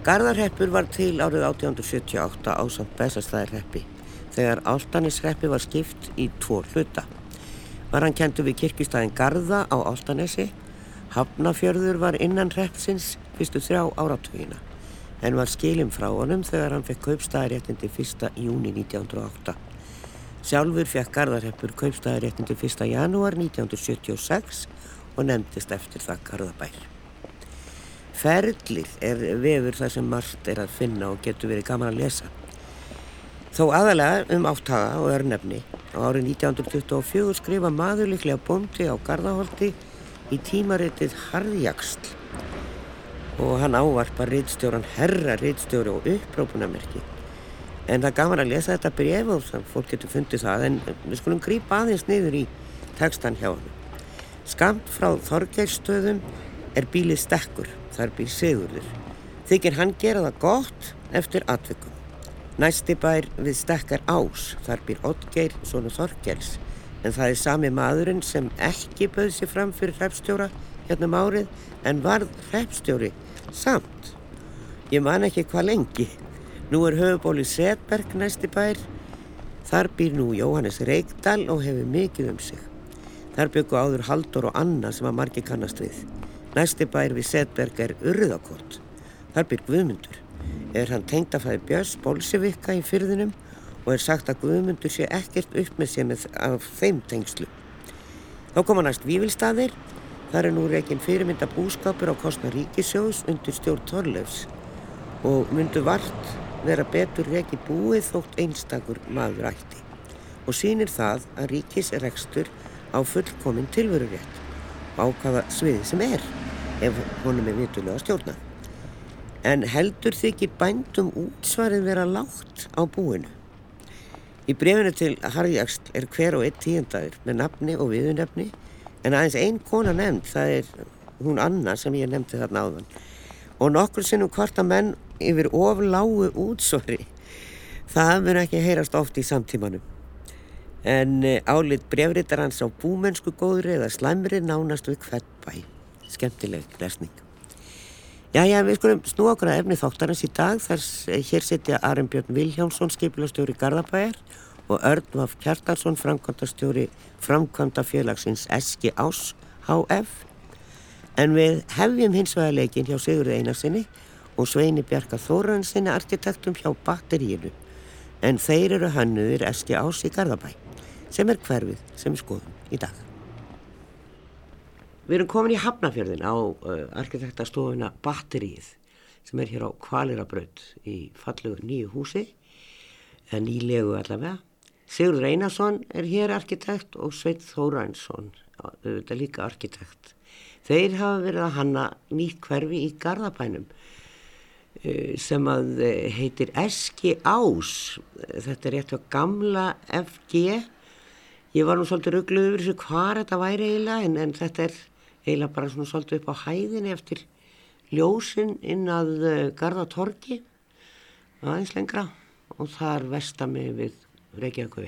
Garðarheppur var til árið 1878 á samt Bessastæðarheppi þegar Áltanisreppi var skipt í tvo hluta. Var hann kentu við kirkistæðin Garða á Áltanesi, Hafnafjörður var innan reppsins fyrstu þrjá áratugina en var skilum frá honum þegar hann fekk kaupstæðaréttindi 1. júni 1908. Sjálfur fekk Garðarheppur kaupstæðaréttindi 1. janúar 1976 og nefndist eftir það Garðabær. Ferlið er vefur þar sem margt er að finna og getur verið gaman að lesa. Þó aðalega um áttaga og örnefni á árið 1924 skrifa maðurliklega bóndi á Garðaholti í tímaritið Harðjagsl og hann ávarpa rittstjóran herra rittstjóri og upprópunamerki. En það gaman að lesa þetta bref og fólk getur fundið það en við skulum grípa aðeins niður í tekstan hjá hann. Skamt frá Þorgeirstöðum er bílið stekkur þar býr Sigurður. Þykir hann gera það gott eftir atvikum. Næsti bær við stekkar ás, þar býr Oddgeir, svona Þorkels, en það er sami maðurinn sem ekki bauð sér fram fyrir hreppstjóra hérna um árið en varð hreppstjóri samt. Ég man ekki hvað lengi. Nú er höfubóli Setberg næsti bær. Þar býr nú Jóhannes Reykdal og hefur mikið um sig. Þar byggu áður Haldur og Anna sem að margi kannast við. Næsti bær við Setberg er Urðakort. Þar byrg Guðmundur. Er hann tengt að fæði Björns bólsevikka í fyrðinum og er sagt að Guðmundur sé ekkert upp með með af þeim tengslu. Þá koma næst Vívilstaðir. Þar er nú reygin fyrirmynda búskapur á kostna ríkisjóðs undir stjórn Torlefs og myndu vart vera betur reygi búið þótt einstakur maður ætti og sínir það að ríkis er ekstur á fullkominn tilverurétt á hvaða sviði sem er ef honum er vitulega stjórna. En heldur þykir bændum útsvarið vera lágt á búinu. Í brefinu til Harjagsl er hver og einn tíundagur með nafni og viðunefni en aðeins einn kona nefnd, það er hún Anna sem ég nefndi þarna áðan. Og nokkur sinnum hvarta menn yfir ofláu útsvari. Það verður ekki heyrast oft í samtímanum en eh, álit brefritar hans á búmennsku góðri eða slæmri nánast við hvert bæ. Skemmtileg lesning. Jæja, við skulum snú okkur að efni þáttarins í dag þar hér setja Aron Björn Viljánsson skipilastjóri Garðabæjar og Örn Vaf Kjartarsson framkvæmdastjóri framkvæmda félagsins Eski Ás HF en við hefjum hins vegar leikin hjá Sigurði Einarsinni og Sveini Bjarka Þóransinni arkitektum hjá batteríinu en þeir eru hannuðir Eski Ás í Garðabæ sem er hverfið sem við skoðum í dag. Við erum komin í Hafnafjörðin á uh, arkitektastofuna Batteríið sem er hér á Kvalirabraut í fallugur nýju húsi, eða nýlegu allavega. Sigur Reynarsson er hér arkitekt og Sveit Þóransson, auðvitað líka arkitekt. Þeir hafa verið að hanna nýtt hverfi í Garðabænum uh, sem að uh, heitir Eski Ás. Þetta er rétt á gamla FG Ég var nú svolítið ruggluð yfir þessu hvað þetta væri eiginlega en, en þetta er eiginlega bara svona svolítið upp á hæðinni eftir ljósinn inn að uh, Garðatorki aðeins lengra og þar vestami við Reykjavík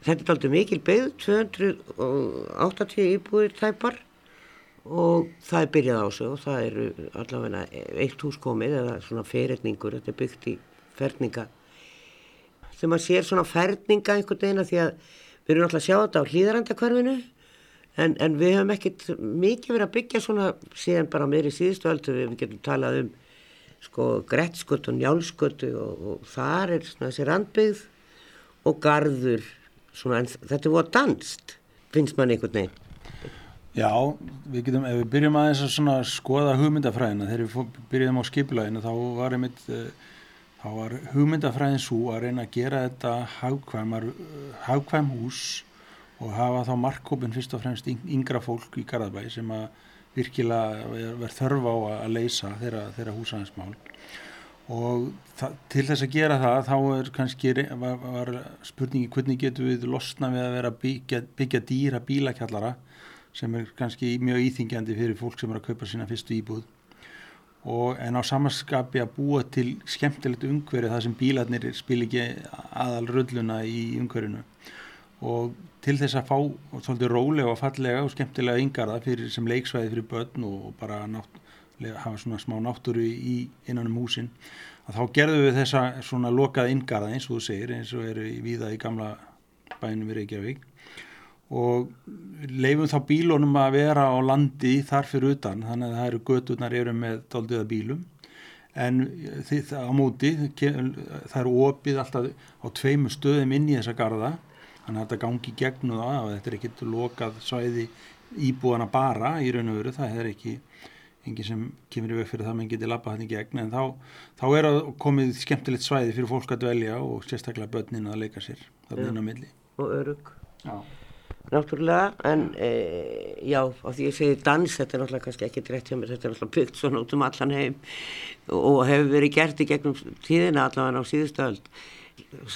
Þetta er aldrei mikil byggð, 280 íbúðir tæpar og það er byrjað á sig og það eru allavega eitt hús komið eða svona fyrirningur, þetta er byggt í ferninga þegar maður sér svona ferninga einhvern veginn að því að við erum alltaf að sjá þetta á hlýðarandakverfinu en, en við höfum ekkert mikið verið að byggja svona síðan bara meðri síðustu öldu við getum talað um sko grettskott og njálskott og, og þar er svona þessi randbyggð og gardur svona þetta er búið að danst finnst mann einhvern veginn. Já, við getum, ef við byrjum aðeins að skoða hugmyndafræðina þegar við byrjum á skipilaginu þá var einmitt uh, þá var hugmyndafræðin svo að reyna að gera þetta hagkvæmar, hagkvæm hús og hafa þá markkópin fyrst og fremst yngra fólk í Garðabæ sem að virkilega verð þörf á að leysa þeirra, þeirra húsæðinsmál og til þess að gera það þá er kannski var, var spurningi hvernig getur við losna við að vera byggja, byggja dýra bílakjallara sem er kannski mjög íþingjandi fyrir fólk sem er að kaupa sína fyrstu íbúð og en á samanskapi að búa til skemmtilegt umhverju þar sem bílarnir spil ekki aðal rulluna í umhverjunu og til þess að fá svolítið rólega og fallega og skemmtilega yngarða fyrir sem leiksvæði fyrir börn og bara nátt, hafa svona smá náttúru í innan um húsin að þá gerðum við þessa svona lokað inngarða eins og þú segir eins og eru viða í gamla bænum í Reykjavík og leifum þá bílunum að vera á landi þar fyrir utan þannig að það eru göturnar eru með doldiða bílum. En þið, á móti það eru opið alltaf á tveimu stöðum inn í þessa garda þannig að þetta gangi gegnu það og þetta er ekkit lokað svæði íbúana bara í raun og veru það er ekki enginn sem kemur í veg fyrir það að mann geti lappa þetta í gegn en þá, þá er komið skemmtilegt svæði fyrir fólk að dvelja og sérstaklega börnin að leika sér þarna inn á milli. Og örug já náttúrulega, en e, já, á því ég segi dans, þetta er náttúrulega kannski ekki rétt hjá mér, þetta er náttúrulega byggt svona út um allan heim og hefur verið gert í gegnum tíðina allavega á síðustöld.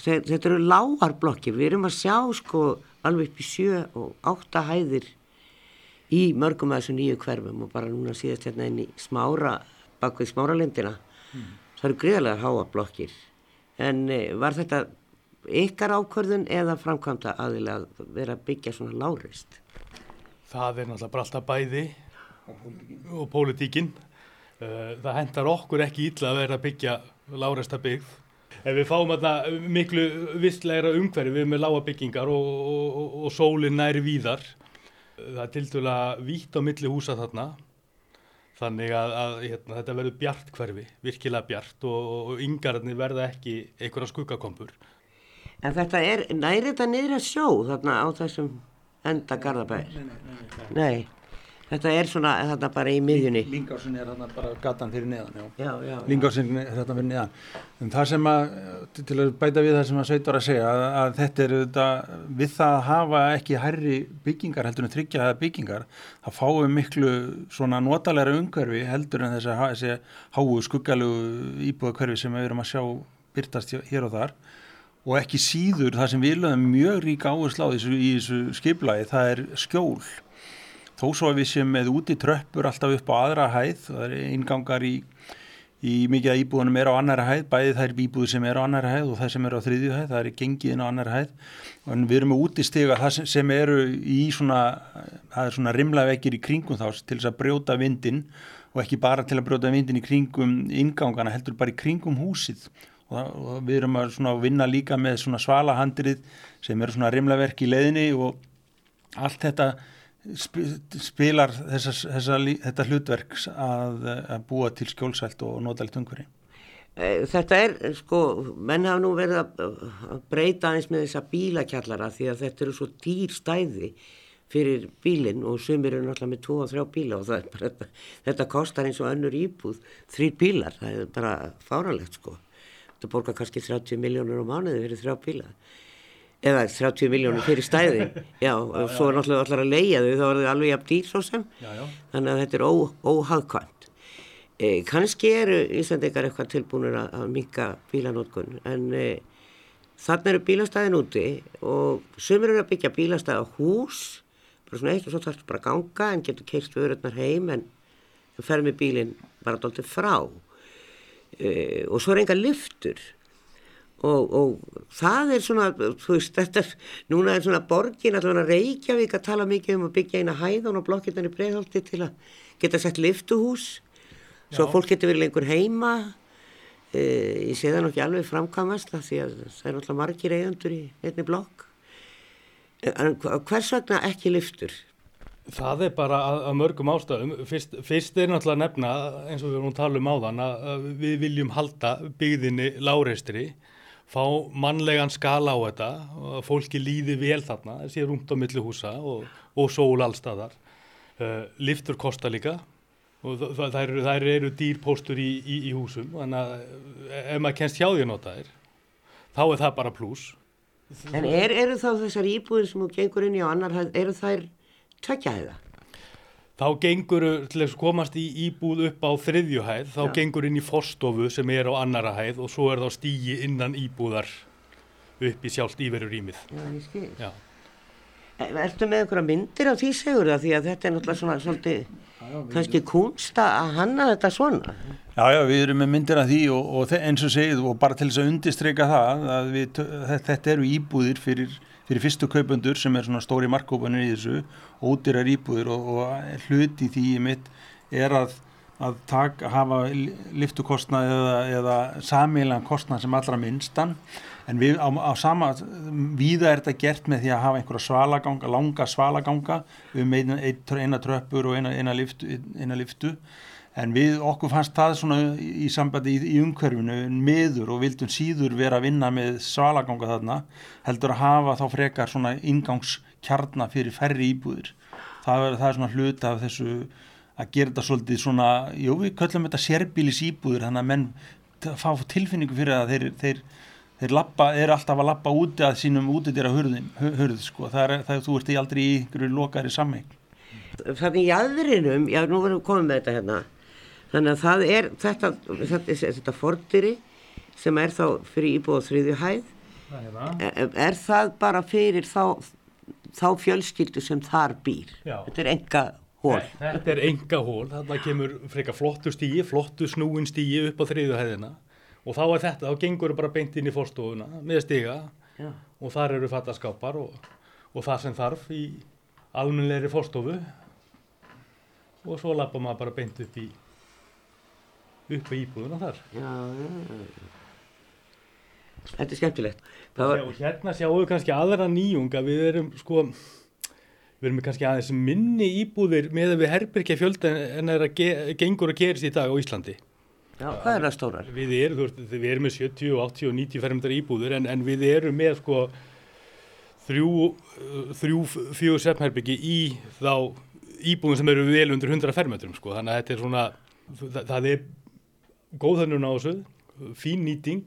Þetta eru lágar blokkir, við erum að sjá sko alveg upp í sjö og átta hæðir í mörgum af þessu nýju hverfum og bara núna síðast hérna inn í smára, bak við smáralindina, mm. það eru greiðlega háa blokkir. En e, var þetta ykkar ákvörðun eða framkvæmda aðilega að vera að byggja svona lárist? Það er náttúrulega bara alltaf bæði og pólitíkinn. Uh, það hendar okkur ekki ítla að vera að byggja láresta byggð. Ef við fáum alltaf miklu vissleira umhverfi við með lága byggingar og, og, og, og sólinn næri víðar, það er til dæla vítt á milli húsa þarna. Þannig að, að hérna, þetta verður bjart hverfi, virkilega bjart og yngararnir verða ekki einhverja skuggakompur. En þetta er, næri þetta niður að sjó þarna á þessum enda Garðabæðir? Nei, nei, nei, nei. Nei, þetta er svona þarna bara í miðjunni. Lingársin er þarna bara gatan fyrir neðan, já. Já, já. Lingársin er þarna fyrir neðan. En það sem að, til að bæta við það sem að Sveit var að segja, að, að þetta er þetta, við það að hafa ekki hærri byggingar heldur en tryggja það byggingar, það fáum miklu svona notalega umhverfi heldur en þessi háu skuggalugu íbúða sem við erum að sjá byrtast hér og þar og ekki síður það sem við lögum mjög rík áherslu á þessu, í þessu skiplagi það er skjól. Þó svo að við séum með úti tröppur alltaf upp á aðra hæð það er ingangar í, í mikið að íbúðunum er á annara hæð bæði það er íbúður sem er á annara hæð og það sem er á þriðju hæð það er gengiðin á annara hæð. Og við erum með úti stiga það sem, sem eru í svona það er svona rimlaveggir í kringum þá til þess að brjóta vindin og ekki bara til að brjóta vindin í kringum ingangana heldur bara í kringum húsið og, við erum að vinna líka með svona svalahandrið sem eru svona rimlaverk í leiðinni og allt þetta spilar þessa, þessa, þetta hlutverks að, að búa til skjólsælt og notalt umhverfi. Eh, þetta er, sko, menn hafa nú verið að breyta eins með þessa bílakjallara því að þetta eru svo dýr stæði fyrir bílinn og sumir eru náttúrulega með tvo og þrjá bíla og bara, þetta, þetta kostar eins og önnur íbúð þrýr bílar, það er bara fáralegt sko þú borgar kannski 30 miljónur á mánuði fyrir þrjá bíla? Eða 30 miljónur fyrir stæði? Já, og svo er náttúrulega allar að leia þau þá er þau alveg jafn dýr svo sem. Já, já. þannig að þetta er óhagkvæmt. E, kannski eru Íslandikar eitthvað tilbúinur að, að minka bílanótkun en e, þannig eru bílastæðin úti og sömur eru að byggja bílastæð á hús bara svona eitt og svo þarfst bara að ganga en getur keist vörurnar heim en þú fer með bílinn bara doldið frá e, og svo er enga lyftur og, og það er svona, þú veist, þetta núna er svona borgin allavega Reykjavík að tala mikið um að byggja eina hæðan og blokkirnar í breiðhaldi til að geta sett lyftuhús svo Já. fólk getur verið lengur heima e, ég sé það nokkið alveg framkamast því að það er alltaf margir eigandur í einni blokk en hvers vegna ekki lyftur? Það er bara að, að mörgum ástæðum. Fyrst, fyrst er náttúrulega að nefna, eins og við vorum að tala um áðan, að við viljum halda byggðinni láreistri, fá mannlegan skala á þetta, fólki líði vel þarna, sé rúmt á milli húsa og, og sól allstaðar. Uh, liftur kosta líka og það eru, það eru dýrpóstur í, í, í húsum, þannig að ef maður kennst hjá því að nota þér, þá er það bara pluss. En er, eru þá þessar íbúðir sem þú gengur inn í annar, eru þær tveggjahæða? Þá gengur, til þess að komast í íbúð upp á þriðjuhæð, þá Já. gengur inn í forstofu sem er á annara hæð og svo er þá stígi innan íbúðar upp í sjálft íveru rýmið. Já, ég skil. Já. Ertu með einhverja myndir á því segur það því að þetta er náttúrulega svona svolítið já, kannski kunst að hanna þetta svona? Já, já, við erum með myndir af því og, og eins og segið og bara til þess að undistreika það að við, þetta eru íbúðir fyrir fyrir fyrstu kaupundur sem er svona stóri markkópanir í þessu ódýrar íbúður og, og hluti því mitt er að, að taka, hafa liftukostnað eða, eða samílan kostnað sem allra minnstan. En við á, á sama, viða er þetta gert með því að hafa einhverja svalaganga, langa svalaganga um eina, eina tröppur og eina, eina, liftu, eina liftu en við okkur fannst það svona í sambandi í, í umhverfinu meður og vildum síður vera að vinna með svalaganga þarna heldur að hafa þá frekar svona ingangskjarnar fyrir færri íbúður það er, það er svona hluta af þessu að gera þetta svolítið svona, jú við köllum þetta sérbílis íbúður þannig að menn fá tilfinningu fyrir að þeir, þeir, þeir lappa, er alltaf að lappa úti að sínum útidýra hurð sko, það er það þú ert í aldrei í ykkur lokari sammeng. Þannig í aðrinum, já nú verðum við komið með þetta hérna, þannig að það er þetta, þetta, þetta fordýri sem er þá fyrir íbúð þriðju hæð, er, er það bara fyrir þá, þá fjölskyldu sem þar býr, Já. þetta er enga hól. Þetta er enga hól, þarna kemur frekar flottu stíi, flottu snúin stíi upp á þriðu hæðina og þá er þetta, þá gengur bara beint inn í fórstofuna með stiga Já. og þar eru fattaskápar og, og það sem þarf í almennilegri fórstofu og svo lappa maður bara beint upp í upp í íbúðuna þar. Já, já, já. Þetta er skemmtilegt. Það var, Og hérna sjáum við kannski aðra nýjunga, við erum sko, við erum kannski aðeins minni íbúðir með að við herbyrkja fjölda en er að ge gengur að gerist í dag á Íslandi. já, hvað er það stórar? Við erum, veist, við erum með 70, 80 og 90 fermetrar íbúðir en, en við erum með sko þrjú, þrjú fjögur sefnherbyggi í þá íbúðum sem eru vel undir 100 fermetrum sko, þannig að þetta er svona, það, það er góðhönnun á þessu, fín nýting,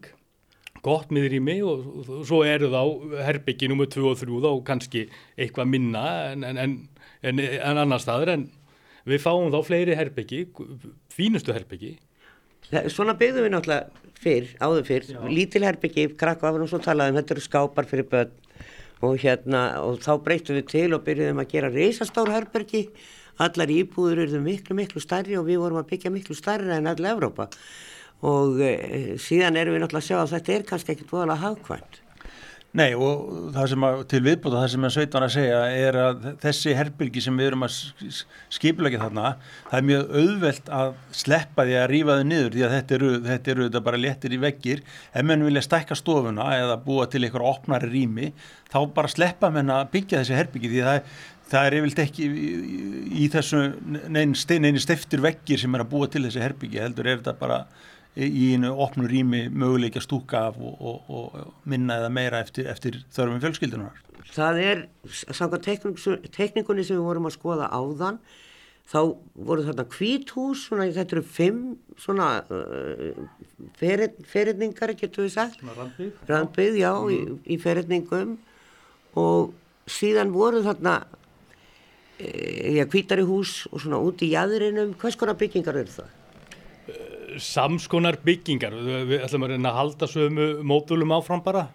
gott miður í mig og, og svo eru þá herbyggi nummer 2 og 3 þá kannski eitthvað minna en, en, en, en, en annar staður en við fáum þá fleiri herbyggi, fínustu herbyggi Það- Svona byggðum við náttúrulega fyrr, áður fyrr, lítil herbyggi, krakka af og svo talaðum, þetta eru skápar fyrir börn. Og hérna, og þá breytum við til og byrjuðum að gera reysastór herbyggi, allar íbúður eru miklu, miklu stærri og við vorum að byggja miklu stærri en all Evrópa og e, síðan erum við náttúrulega að sjá að þetta er kannski ekkit voðalega hagkvæmt. Nei og það sem að, til viðbúta það sem að sveitan að segja er að þessi herbylgi sem við erum að skipulegja þarna, það er mjög auðvelt að sleppa því að rífa þau niður því að þetta eru, þetta eru þetta bara léttir í veggir ef menn vilja stækka stofuna eða búa til einhver opnari rými þá bara sleppa menn að byggja þessi herbylgi því það Það er yfirlt ekki í, í, í þessu neini nein steftir veggir sem er að búa til þessi herbyggi heldur er þetta bara í einu opnu rými möguleik að stúka af og, og, og minna eða meira eftir, eftir þörfum fjölskyldunar. Það er, samkvæmt tekningunni sem við vorum að skoða áðan, þá voru þarna kvíthús, svona, þetta eru fimm svona uh, ferirningar, getur við sagt. Randbyggð, já, í, í ferirningum og síðan voru þarna e, já, kvítari hús og svona út í jæðrinum, hvers konar byggingar eru það? samskonar byggingar við ætlum að reyna að halda sömu módulum áfram bara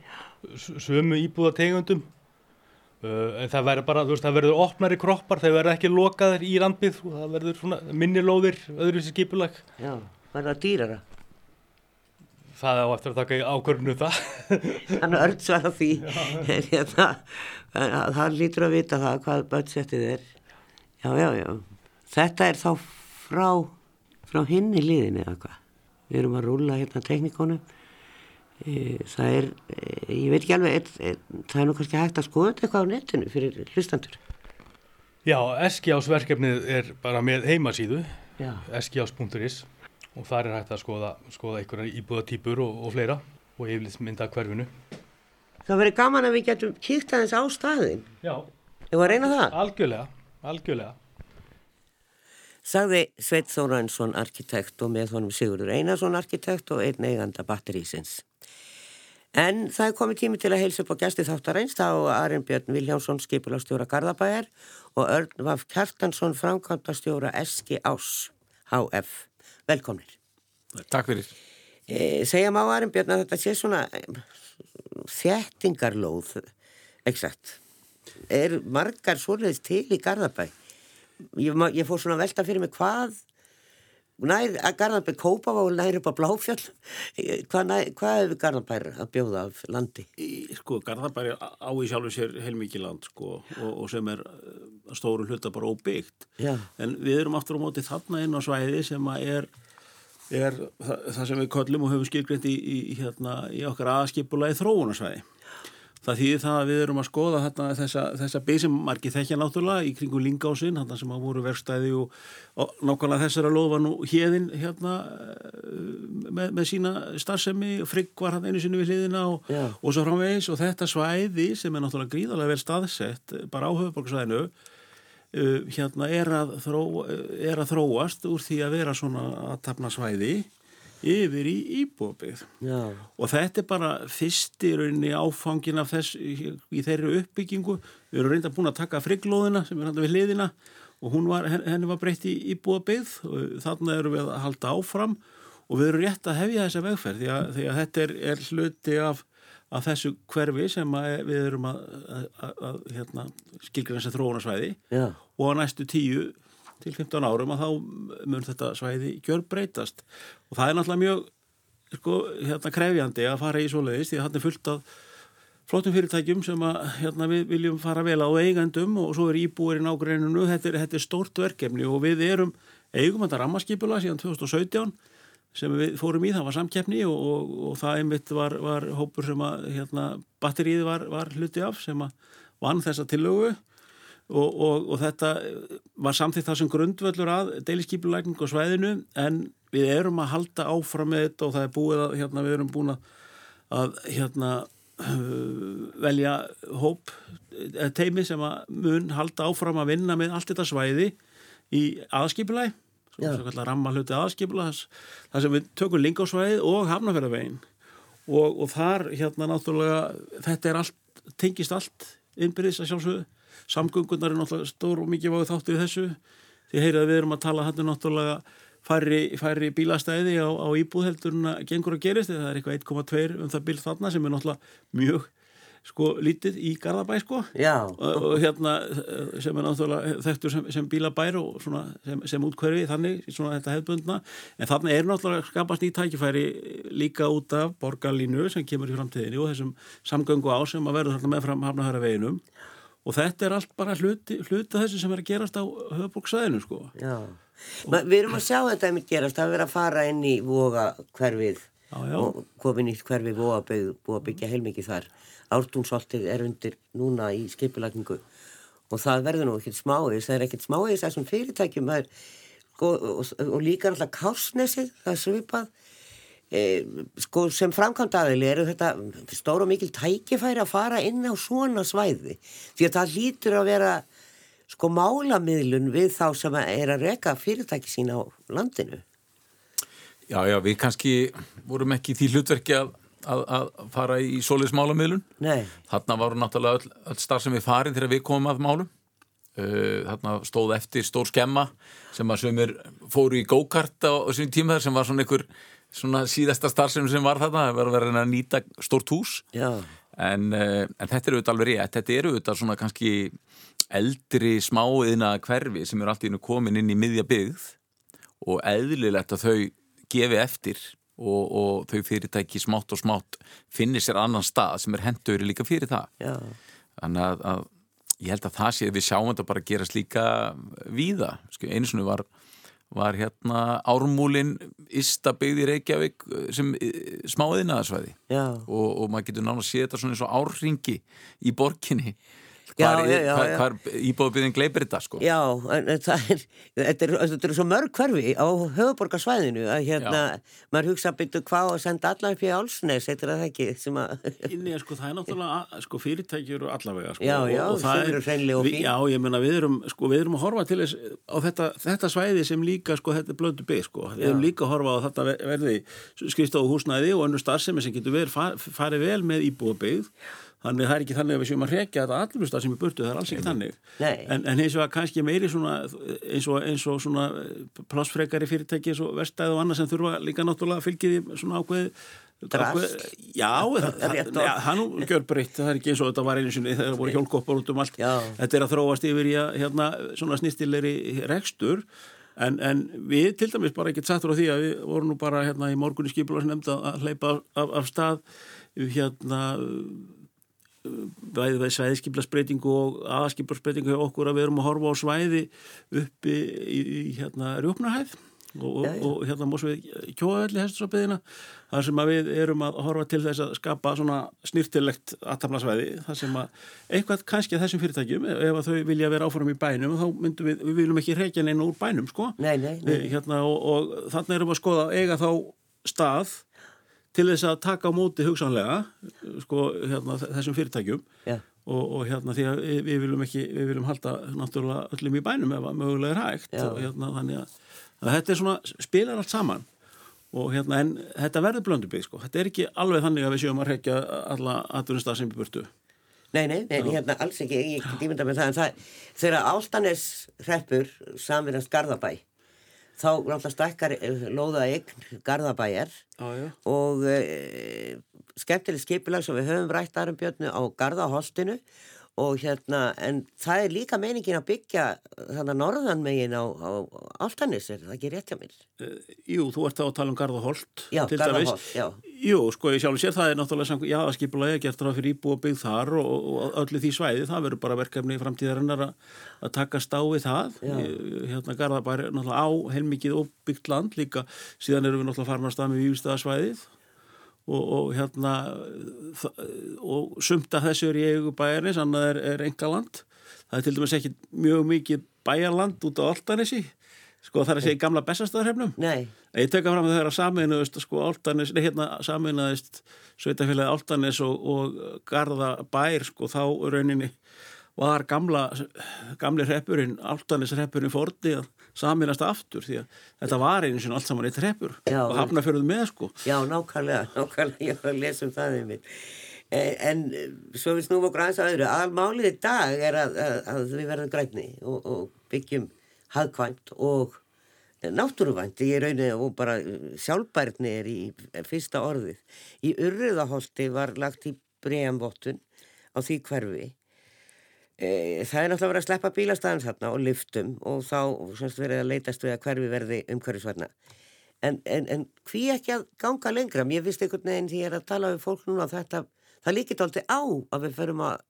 sömu íbúðategundum uh, en það verður bara, þú veist, það verður opnari kroppar, þeir verður ekki lokaðir í og það verður svona minnilóðir öðruvísi skipulag Já, var það dýrara? Það á eftir að taka ákvörnu það Hann er öll svara því, en hérna, en hann lítur að vita það hvað budgetið er. Já, já, já. Þetta er þá frá, frá hinni liðinni eða hvað. Við erum að rúla hérna teknikonu. Það er, e, ég veit ekki alveg, e, e, það er nú kannski hægt að skoða eitthvað á netinu fyrir hlustandur. já, Eskjásverkefnið er bara með heimasíðu Já. eskjás.is og þar er hægt að skoða, skoða einhverja íbúðatýpur og, og fleira og yfirleitt mynda hverfinu Það verið gaman að við getum kíkt aðeins á staðin. já, Ég var að reyna það. algjörlega, algjörlega Sagði Sveit Þóransson arkitekt og með honum Sigurður Einarsson arkitekt og einn eiganda batterísins. En það er komið tími til að heilsa upp á gæsti þáttarins þá Arinn Björn Viljánsson skipulastjóra Garðabæjar og Örn Vaf Kjartansson framkvæmtastjóra Eski Ás HF. Velkomnir. Takk fyrir. E, segja má Arinn Björn að þetta sé svona e, þjættingarlóð, exakt. Er margar svoleiðis til í Garðabæ? Ég, ég fór svona velta fyrir mig hvað, nær að Garðabær Kópavá nær upp á Bláfjöll hvað, hvað hefur Garðabær að bjóða af landi? Sko, Garðabæri á í sjálfu sér heilmikið land sko og, og sem er uh, stóru hluta bara óbyggt Já. en við erum aftur á móti þarna inn á svæði sem er, er það, það sem við köllum og höfum skilgrind í, í, hérna, í okkar aðskipula í þróunarsvæði Það þýðir það að við erum að skoða þarna, þessa, þessa margi þekkja náttúrulega í kringum Lingásinn, þarna sem að voru verkstæði og, og nákvæmlega þessara lofa nú hérðin hérna með, með sína starfsemi, Frigg var hann einu sinni við hliðina og, Já. og svo framvegis. Og þetta svæði sem er náttúrulega gríðarlega vel staðsett bara á höfuborgsvæðinu uh, hérna er að, þró, er að þróast úr því að vera svona aðtapna svæði yfir í íbúabigð Já, og þetta er bara fyrst í rauninni áfangin af þess í, þeirri uppbyggingu. Við erum reynda búin að taka friglóðina sem er hann við hliðina og var, henni var breytt í íbúabigð og þarna erum við að halda áfram og við erum rétt að hefja þessa vegferð því að, því að þetta er, er hluti af, af þessu hverfi sem að við erum að, að, að hérna, skilgjörna þessi þróunarsvæði. Já, og á næstu tíu til 15 árum að þá mun þetta svæði gjör breytast og það er náttúrulega mjög sko, hérna, krefjandi að fara í svoleiðis því að þetta er fullt af flottum fyrirtækjum sem að hérna, við viljum fara vel á eigandum og svo er íbúir í nágreininu, þetta er, þetta er stórt verkefni og við erum eigum þetta rammaskipula síðan 2017 sem við fórum í, það var samkeppni og, og, og það einmitt var, var hópur sem að hérna, batterið var, var hluti af sem að vann þessa tillögu og, og, og þetta var samþýtt það sem grundvöldur að deiliskypulækning á svæðinu en við erum að halda áfram með þetta og það er búið að hérna, við erum búin að, hérna, velja hóp eða teimi sem að mun halda áfram að vinna með allt þetta svæði í aðskipulæg ramma hluti aðskipula þar sem við tökum lingásvæðið og hafnafjörðavegin og, og þar hérna náttúrulega þetta er allt, tengist allt innbyrðis að sjálfsögðu samgöngunar er náttúrulega stór og mikið váðu þáttu í þessu. Því heyrið að við erum að tala hann náttúrulega færri, færri bílastæði á, á íbúðheldur en að gengur að gerist. Það er eitthvað 1,2 um það bíl þarna sem er náttúrulega mjög sko lítið í Garðabæ sko. Og, og hérna sem er náttúrulega þekktur sem, sem bílabær og svona sem, sem útkverfi þannig, svona þetta hefðbundna. En þarna er náttúrulega skapast nýtt tækifæri líka út af borgarlínu sem kemur í framtíðinni og þessum samgöngu á sem að verður þarna með fram hafnahæra veginum og þetta er allt bara hluti, hluti af þessu sem er að gerast á höfbruksæðinu sko við erum að sjá þetta einmitt gerast, það er verið að fara inn í voga hverfið Já, já. og komið nýtt hverfi voga búið að byggja heilmikið þar. Ártúnsoltið er undir núna í skipulagningu og það verður nú ekkert smáis, það er ekkert smáis þessum fyrirtækjum er, sko, og, og líka alltaf kásnesið, það er svipað e, sko sem framkvæmdaðili eru þetta stóra mikil tækifæri að fara inn á svona svæði því að það lítur að vera sko málamiðlun við þá sem er að reka fyrirtæki sín á landinu. Já, já, við kannski vorum ekki því hlutverki að, að, að fara í solis málamiðlun. Nei, Þarna varu náttúrulega öll, öll starf sem við farin þegar við komum að málum. Uh, þarna stóð eftir stór skemma sem að sömur fóru í go-kart á, á sín tíma þar sem var svona einhver svona síðasta starfsem sem var þarna var að vera að nýta stórt hús. En, uh, en þetta eru auðvitað alveg rétt. Þetta eru auðvitað svona kannski eldri smáiðna hverfi sem eru allt í hennu komin inn í miðja byggð og eðlilegt að þau gefi eftir og, og þau fyrirtæki smátt og smátt finnir sér annan stað sem er hendur líka fyrir það. Já, þannig að, að ég held að það sé við sjáum þetta bara gerast líka víða. Sko, einu svona var, var hérna ármúlin Ista byggði Reykjavík eh, sem smáiðnaðarsvæði já. og, og maður getur náttúrulega að sé þetta svona eins og árringi í borginni hvar, já, já, já. íbúðbyggðin gleipir þetta sko Já, en en það er, þetta er, þetta er svo mörg hverfi á höfuborgarsvæðinu að hérna, maður hugsa að byrja hvað og senda alla upp í Álsnes, þetta er það ekki sem að, Inni, sko, það er náttúrulega, sko, fyrirtæki eru allavega, sko. Já, já, og, og það eru hreinleg og fín. Já, ég meina, við erum, sko, við erum að horfa til þess á þetta, þetta svæði sem líka, sko, þetta er blöndu bygg, sko. Við erum líka að horfa á þetta ver- verði skrifstofu húsnæði og önnur starfsemi sem getur verið far, farið vel með íbúðabyggð. Þannig það er ekki þannig að við séum að rekja þetta allur stað sem er burtu, það er alls ekki þannig. En, en eins og að kannski meiri svona, eins og, eins og svona plássfrekari fyrirtæki eins og verstæð og annað sem þurfa líka náttúrulega fylgið í svona ákveð Drasl. ákveð- Já, það, nú gjör breytt, það er ekki eins og þetta var einu sinni þegar það voru hjólkoppar út um allt. Já. Þetta er að þróast yfir í að hérna, svona snýstilegri rekstur En, en við til dæmis bara ekkert sattur á því að við vorum nú bara hérna í morgunni skipularsnefnd að hleypa af, af stað hérna svæðiskiplasbreytingu og aðskiplasbreytingu hjá okkur að við erum að horfa á svæði uppi í, í hérna rjóknarhæð og, Já, já. og hérna músum við kjóðalli hestusabbyðina þar sem við erum að horfa til þess að skapa svona snýrtilegt aðtaplasvæði þar sem að eitthvað kannski að þessum fyrirtækjum ef að þau vilja vera áfram í bænum þá myndum við, við viljum ekki reykja neina úr bænum sko Nei, nei, nei. Eh, hérna, og, og þannig erum við að skoða eiga þá stað til þess að taka á móti hugsanlega sko, hérna, þessum fyrirtækjum. Já. og, og hérna því að við viljum ekki við viljum halda náttúrulega öllum í bænum ef að mögulega er hægt. Já. og hérna þannig að, að þetta er svona spilar allt saman. Og hérna en þetta verður blöndubíð sko, þetta er ekki alveg þannig að við séum að rekja alla atvinnustaf sem við burtu. Nei, nei, nei, hérna alls ekki, ég ekki dýmynda með það, en það, þegar Áltanes hreppur samvinast Garðabæ, þá náttúrulega stækkar eh, lóða eign Garðabæjar já. og e, skemmtileg skipulag sem við höfum rætt aðrum björnu á Garðaholtinu og hérna, en það er líka meiningin að byggja þannig norðan megin á, á Áltanes, er það ekki rétt hjá mér? Jú, þú ert þá að tala um Garðaholt Já. Garðaholt, já. Jú, sko, ég sjálf sér það er náttúrulega já, að skipulagi að gert ráð fyrir íbúa byggð þar og, og öllu því svæði, það verður bara verkefni í framtíðarinnar að, að taka stáið það Já. Hérna Garðabær náttúrulega á heilmikið óbyggt land líka, síðan erum við náttúrulega farin að stað með vývstaðasvæðið og, og hérna og sumt af þessu er í eigu bæjarnis, annað er, er engaland það er til dæmis ekki mjög mikið bæjarland út á Altanesi sko það er að segja gamla bestastaðarhefnum Nei, Ég teka fram að þegar að saminuðist sko Áltanes, nei hérna saminuðist sveitafélagi Áltanes og, og Garða bær sko þá rauninni var gamla, gamli hreppurinn, Áltanes hreppurinn fordi að saminast aftur því að þetta var einu sinni allt saman eitt hreppur Já. og hafnafjörðu með sko. Já, nákvæmlega, nákvæmlega, ég var að lesa um það einmitt. Eh, En eh, svo við snúum okkur aðeins að öðru, aðalmálið í dag er að, að, að við verðum grænni og, og byggjum hagkvæmt og náttúruvænt í rauninni og bara eh, sjálfbærni er í fyrsta orðið. Í urriðaholti var lagt í bregjanvottun á því hverfi. Eh, Það er náttúrulega verið að sleppa bílastæðan þarna og lyftum og þá semst verið að leitast við að hverfi verði umhverfisvarna. En, en, en hví ekki að ganga lengra? Mér finnst einhvern veginn því að tala við fólk núna að þetta, það líkit aldrei á að við förum að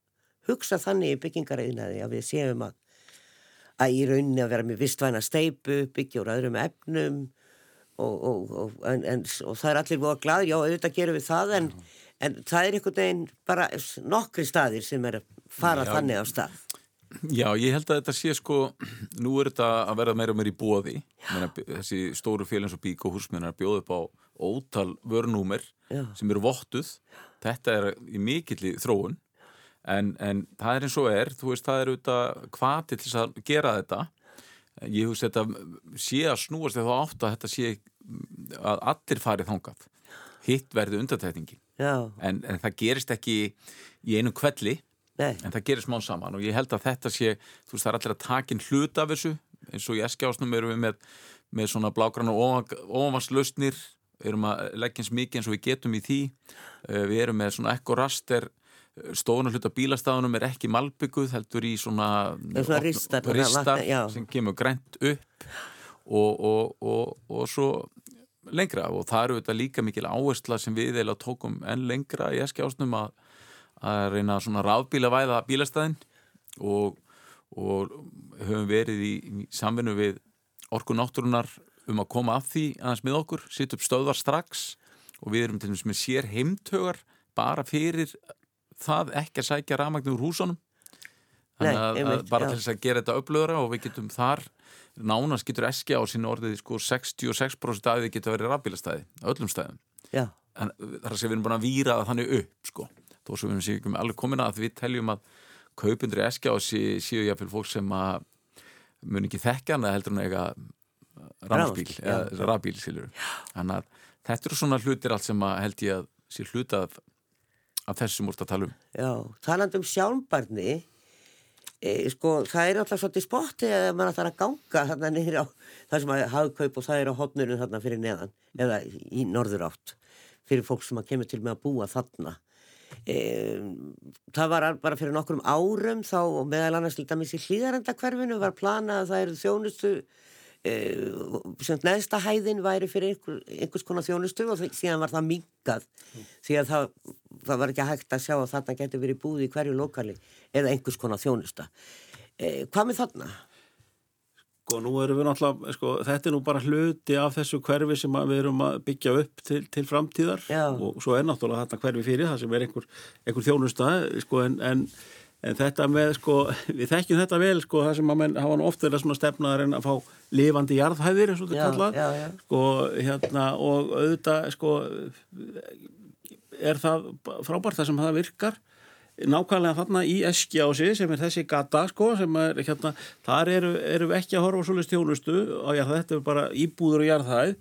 hugsa þannig í byggingareiðinaði að við séum að, að í rauninni að vera með vistvæna steipu, byggja úr öðrum efnum og, og, og, en, og það er allir búið að glaður, já auðvitað gerum við það en, en það er einhvern veginn bara nokkri staðir sem er að fara Já. þannig á stað. Já, ég held að þetta sé sko, nú er þetta að verða meira og meira í bóði, þessi stóru fél eins og bík og húsmennar bjóð upp á ótal vörnúmer Já. sem eru vottuð, þetta er í mikilli þróun, en, en það er eins og er, þú veist, það er auðvitað hvati til þess að gera þetta, ég hugsa þetta sé að snúast eða átt að þetta sé að allir farið þangað, hitt verði undatækningin, Já, en, en það gerist ekki í einu kvelli, nei, en það gerir smá saman. Og ég held að þetta sé þú veist það er allir að takin hlut af þessu eins og í eskjásnum erum við með, með svona blágrann og ofanvarslausnir erum að leggja eins mikið eins og við getum í því. Eh, við erum með svona ekkoraster stóðan hluta bílastæðunum er ekki malbygguð heldur í svona, svona ristar, ristar sem kemur grænt upp. Og, og, og, og svo lengra og það eru þetta líka mikil áhersla sem við eða tókum enn lengra í eskjásnum að að reyna svona rafbíla væða bílastæðin og, og höfum verið í, í samvinnu við orku náttúrunar um að koma að því aðeins með okkur, sitt upp stöðvar strax og við erum til dæmis með sér heimtögar bara fyrir það ekki að sækja rafmagn úr húsunum. Nei, að, að bara til þess að gera þetta upplöðra og við getum þar nánast getur eskja á sín orðið sko 66% af því getur verið rafbílastæði á öllum stæðum. Já, en þar að segja við erum búin að víra það þannig upp sko, þó sem við séum alveg komin að við teljum að kaupindri eskja og sé, séu jáfnvel fólk sem að mun ekki þekka hana heldur en eiga rafbíl rafbíl skilur þannig að þetta eru svona hlutir allt sem að held ég að sé hluta af, af þessum úr að tala um. Já. Talandi um sjálfbarni, sko, það er alltaf svolítið spotti að mann ætlar að ganga þarna niður á það sem að hagkaup og það er á hotnurinn þarna fyrir neðan, eða í norður átt, fyrir fólk sem að kemur til með að búa þarna. E, það var bara fyrir nokkrum árum þá og meðal annars til dæmis í hlýðarenda hverfinu var planað að það eru þjónustu sem neðsta hæðin væri fyrir einhver, einhvers konar þjónustu og síðan var það minkað því að það, það var ekki hægt að sjá að þarna getur verið búið í hverju lokali eða einhvers konar þjónusta. Eh, hvað með þarna? Sko, nú erum við náttúrulega, sko, þetta er nú bara hluti af þessu hverfi sem við erum að byggja upp til, til framtíðar Já. og svo er náttúrulega þetta hverfi fyrir það sem er einhver, einhver þjónusta, sko, en, en, en þetta með, sko, við þekkjum þetta vel, sko, það sem að menn hafa nú oft verið svona stefnaðar en að fá lifandi jarðhæðir, eins og þetta kallað, já, já. sko, hérna, og auðvitað, sko, er það frábært það sem það virkar. Nákvæmlega þarna í Eskjási sem er þessi gata sko sem er hérna, þar eru, eru ekki að horfa svolítið stjónustu og já, þetta er bara íbúður og jarðhæð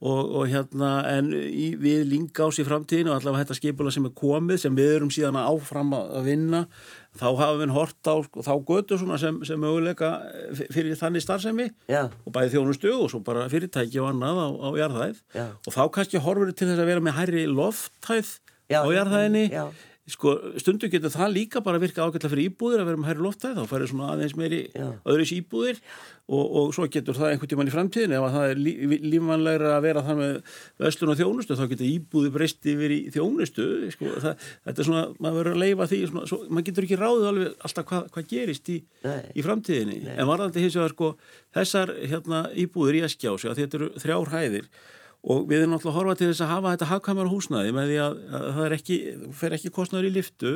og, og hérna en í, við Lingás í framtíðinu og allavega þetta skipula sem er komið sem við erum síðan áfram að vinna þá hafum við hort á sko, þá götu svona sem, sem möguleika f- fyrir þannig starfsemi Já, og bæði þjónustu og svo bara fyrirtæki og annað á, á jarðhæð Já. og þá kannski horfur til þess að vera með hærri lofthæð Já, á jarðhæðinni. Sko stundu getur það líka bara virka ágætla fyrir íbúðir að vera með hærri lofthæð þá færir svona aðeins meiri Já. öðris íbúðir og, og svo getur það einhvern tímann í framtíðin ef að það er lí, lífmannlegra að vera þar með vestlun og þjónustu þá getur íbúði breyst yfir í þjónustu sko, það, þetta er svona, maður verður að leifa því svona, svo, maður getur ekki ráðið alveg alltaf hvað, hvað gerist í, Nei. í framtíðinni en varðandi hins vegar sko þessar hérna, íbúðir í Eskjási að þetta eru þrjár hæðir og við erum náttúrulega að horfa til þess að hafa þetta hagkvæmara húsnæði með því að, að það er ekki, fer ekki kostnaður í liftu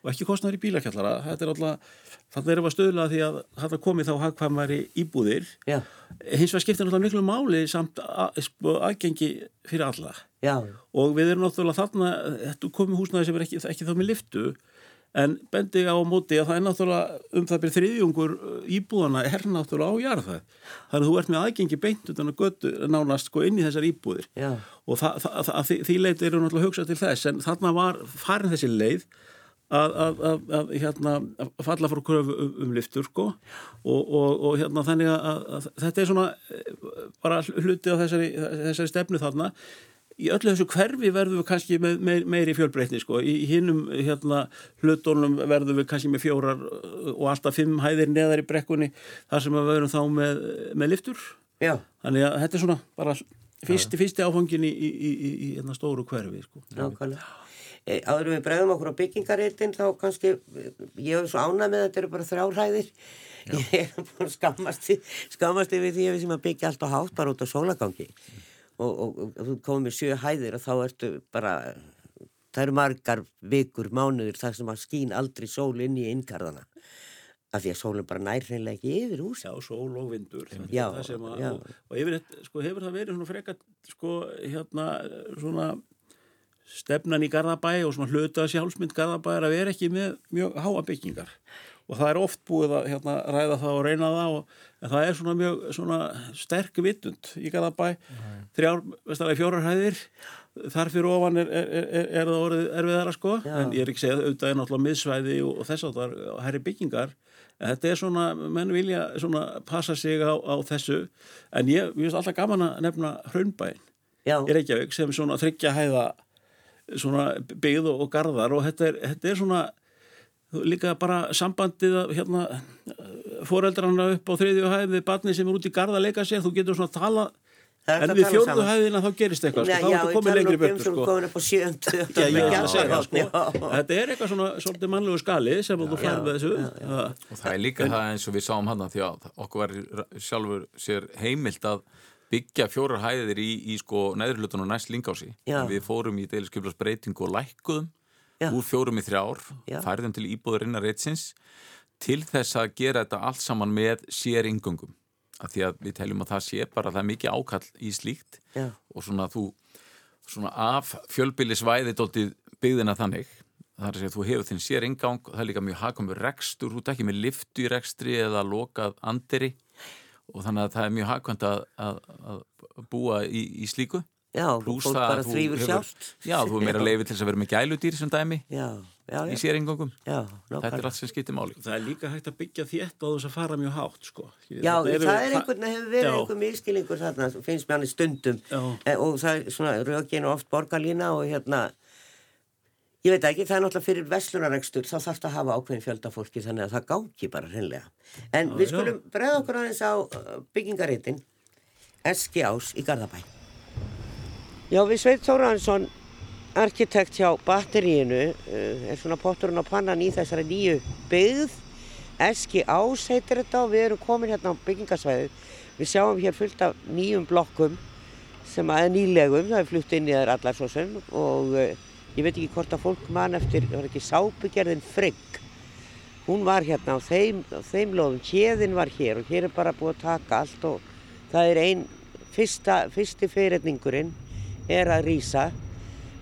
og ekki kostnaður í bílakjallara þetta er alltaf, þannig erum við að stöðla því að þetta komi þá hagkvæmari íbúðir. Já, hins vegar skiptir náttúrulega miklu máli samt sko, aðgengi fyrir alla. Já, og við erum náttúrulega þarna þetta komið húsnæði sem er ekki, ekki þá með liftu en bendi á móti að það er náttúrulega um það byrð þriðjungur íbúðana er náttúrulega á jarðað þannig að þú ert með aðgengi beint utan að götu nánast sko inn í þessar íbúðir. Já, og það, það, það, því, því leit eru náttúrulega hugsað til þess. En þarna var farin þessi leið að, að, að, að, hérna, falla frá kröfu um, um liftur sko. Og, og, og hérna þannig að, að þetta er svona eh, bara hluti á þessari, þessari stefnu þarna í öllu þessu hverfi verðum við kannski með, með meiri fjölbreytni sko í hinnum hérna hlutunum verðum við kannski með fjórar uh, og alltaf fimm hæðir neðar í brekkunni þar sem við verum þá með, með liftur já, Þannig að þetta er svona bara fyrsti, fyrsti áfangin í, í, í, í, hérna stóru hverfi, sko. nákvæmlega. E, áður við bregðum okkur á byggingareitin þá kannski, ég hef svo ánæg með að þetta eru bara þrjárhæðir. Ég er búin skammast, skammast yfir því að við sem að byggja allt á hátt bara út á sólagangi. Og, og, og þú komið sjö hæðir og þá ertu bara, það eru margar vikur, mánuður þar sem að skín aldrei sól inn í inngarðana. Af því að sólinn bara nær hreinlega ekki yfir hús. Já, sól og vindur. Þetta Já, að, og, og yfir, þetta- sko, hefur það verið svona frekar, sko, hérna, svona stefnan í Garðabæ og svona hluta sjálfsmynd Garðabæ er að vera ekki með mjög háa byggingar. Og það er oft búið að hérna, ræða það og reyna það og en það er svona mjög svona sterk vitund í Garðabæ. Þrjár, vestalega fjórar hæðir, þar fyrir ofan er, er, er, er það orðið erfiðara sko. Já. En ég er ekki að segja auðvitað er náttúrulega miðsvæði og, og þess að það er herri byggingar. En þetta er svona, menn vilja svona passa sig á, á þessu. En ég, veist alltaf gaman að nefna Hraunbæn í Reykjavík sem svona þryggja hæða svona byggð og garðar og þetta er, þetta er svona líka bara sambandið að hérna foreldrarna upp á þriðju hæð við barni sem er út í garða að leika sér þú getur svona að tala Það er en að við fjórðu hæðina þá gerist eitthvað sko, þá ertu ég komið lengri um sem sko. komin upp á sjöndu Já, ég er að segja það sko. Þetta er eitthvað svona svolítið mannlegu skali sem þú færð með þessu Já. Og það er líka það eins og við sáum hann því að okkur var sjálfur sér heimilt að byggja fjórar hæðir í, í sko neðurlutunum næst lingási. Við fórum í deiliskyflasbreytingu og lækkuðum Já. úr fjórum í þrjár, Já. færðum til íbúðurinnar reytsins til þess að gera þetta allt saman með sér ingöngum. Af því að við teljum að það sé bara það er mikið ákall í slíkt Já. og svona þú svona af fjölbýlisvæði dóltið byggðina þannig það er að segja að þú hefur þinn sér ingang það er líka mjög hagkvæmur rekstur, þú ekki með liftu í rekstri eða lokað andiri og þannig að það er mjög hagkvæmt að, að, að búa í, í slíku Já, Plús fólk það að bara þrýfur sjálft. Já, þú er meira leiði til þess að vera með gæludýr sem dæmi Já, já, í já. sér ingangum Já, Þetta er allt sem skiptir máli Það er líka hægt að byggja þétt á þess að fara mjög hátt sko. Já, Þetta eru- það er einhvern, hefur verið einhver miskilningur þarna, finnst mér hann í stundum e, og það er svona rökin og oft borgarlína og hérna Ég veit ekki, það er náttúrulega fyrir veslunarekstur, þá þarfst að hafa ákveðin fjölda fólki þannig að það gáki bara hreinlega. En við skulum bregða okkur aðeins á uh, byggingareitin, Eski Ás í Garðabæ. Já, við Sveit Þóransson, arkitekt hjá batteríinu, uh, er svona potturinn á pannan í þessari nýju byggð. Eski Ás heitir þetta og við erum komin hérna á byggingasvæðið. Við sjáum hér fullt af nýjum blokkum sem að er nýlegum, það er flutt inn í þær allar svo sem og uh, ég veit ekki hvort að fólk man eftir, það var ekki sápugerðin Frigg. Hún var hérna á þeim, á þeim lóðum, hérðin var hér og hér er bara búið að taka allt og það er einn, fyrsti fyrirningurinn er að rýsa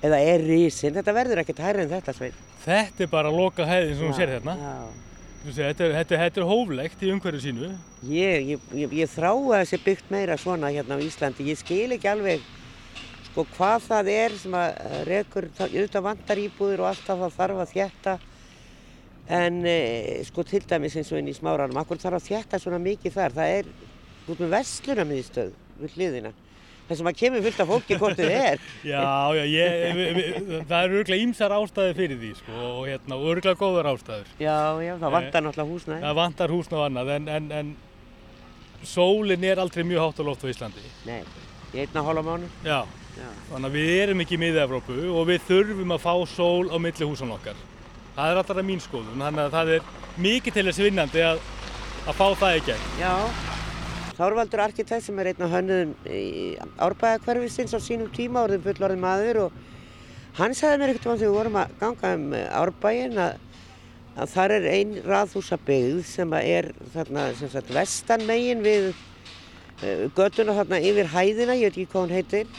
eða er rýsin, þetta verður ekkert hærri en þetta svein. Þetta er bara loka hæðin sem hún sér hérna. Já. Þetta, þetta, þetta er hóflegt í umhverju sínu. Ég, ég, ég, ég þrái að þessi byggt meira svona hérna á Íslandi. Ég skil ekki alveg sko, hvað það er sem að rekur, auðvitað vantar íbúður og alltaf það þarf að þjætta. En e, sko til dæmis eins og inn í smáranum, akkur þarf að þjætta svona mikið þar. Það er út með vestlunarmiðstöð við hliðina. Sem að kemur fullt af fólki hvort þið er. Já, já, ég, það eru örgulega ímsar ástæði fyrir því, sko, og hérna, örgulega góðar ástæður. Já, já, það vantar náttúrulega húsnæði. Það vantar húsna og annað, en, en, en sólin er aldrei mjög hátt á loft á Íslandi. Nei, í einna hálfa mánu. Já, Já. þannig að við erum ekki í miða-Evrópu og við þurfum að fá sól á milli húsan okkar. Það er alltaf mín skoðun, þannig að það er mikið til þess vinnandi að, að fá það í gegn. Já, Þárvaldur arkitekt sem er einn af hönnuðum í árbæðakverfisins á sínum tíma, orðin fullorðin maður og hann sagði mér ekkert um að þegar við vorum að ganga um árbæin að, að þar er ein raðhúsabyggð sem er þarna sem sagt vestan megin við uh, göttuna þarna yfir hæðina, ég veit ekki hvað hún heitir,